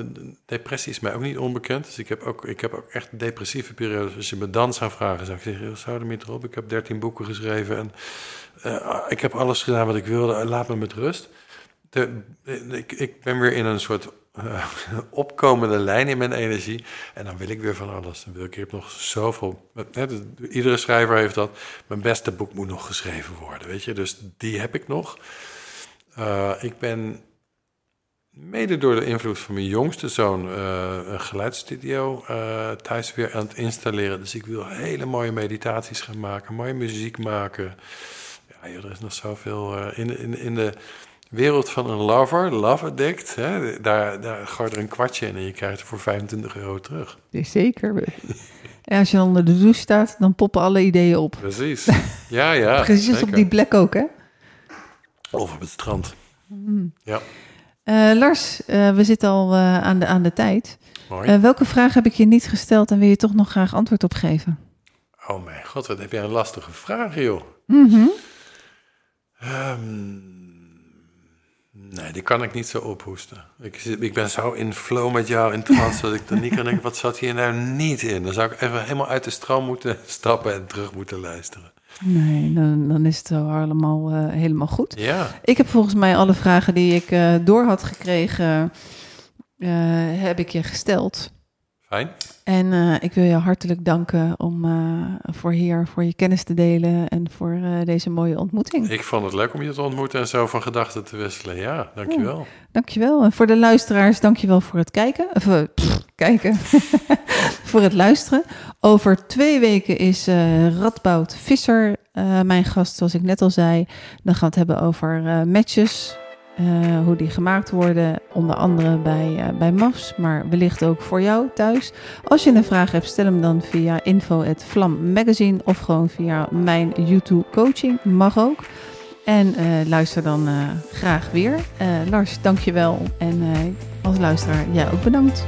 depressie is mij ook niet onbekend. Dus ik heb ook, ik heb ook echt depressieve periodes. Als je me dan zou vragen, zou ik zeggen: "Joh, zou er niet erop? Ik heb 13 boeken geschreven en eh, ik heb alles gedaan wat ik wilde. Laat me met rust. Ik, ik ben weer in een soort eh, opkomende lijn in mijn energie. En dan wil ik weer van alles. Dan wil ik, heb nog zoveel. hè, de- iedere schrijver heeft dat. Mijn beste boek moet nog geschreven worden. Weet je, dus die heb ik nog. Eh, ik ben mede door de invloed van mijn jongste zoon eh, een geluidsstudio thuis weer aan het installeren. Dus ik wil hele mooie meditaties gaan maken, mooie muziek maken. Ja, er is nog zoveel in, in, in de wereld van een lover, love addict. Hè, daar, daar gooi je er een kwartje in en je krijgt er voor 25 euro terug. Zeker. En als je dan onder de douche staat, dan poppen alle ideeën op. Precies. Ja, ja. Precies op die plek ook, hè? Of op het strand. Ja, Eh, Lars, eh, we zitten al eh, aan, de, aan de tijd. mooi. Welke vraag heb ik je niet gesteld en wil je toch nog graag antwoord op geven? oh mijn god, wat heb jij een lastige vraag, joh. Mhm. Ehm, nee, die kan ik niet zo ophoesten. Ik, ik ben zo in flow met jou in trance dat ik dan niet kan denken, wat zat hier nou niet in? Dan zou ik even helemaal uit de stroom moeten stappen en terug moeten luisteren. Nee, dan, dan is het allemaal eh, helemaal goed. Ja, Ik heb volgens mij alle vragen die ik eh, door had gekregen, eh, heb ik je gesteld. Fijn. En eh, ik wil je hartelijk danken om eh, voor hier voor je kennis te delen en voor eh, deze mooie ontmoeting. Ik vond het leuk om je te ontmoeten en zo van gedachten te wisselen. Ja, dankjewel. Dankjewel. En voor de luisteraars, dankjewel voor het kijken. Of, pff, kijken. voor het luisteren. Over twee weken is Radboud Visser mijn gast, zoals ik net al zei. Dan gaan we het hebben over matches. Eh, hoe die gemaakt worden, onder andere bij, eh, bij MAFS, maar wellicht ook voor jou thuis. Als je een vraag hebt, stel hem dan via info.vlam magazine of gewoon via mijn YouTube coaching, mag ook. En eh, luister dan graag weer. Lars, dank je wel. En als luisteraar, jij ook bedankt.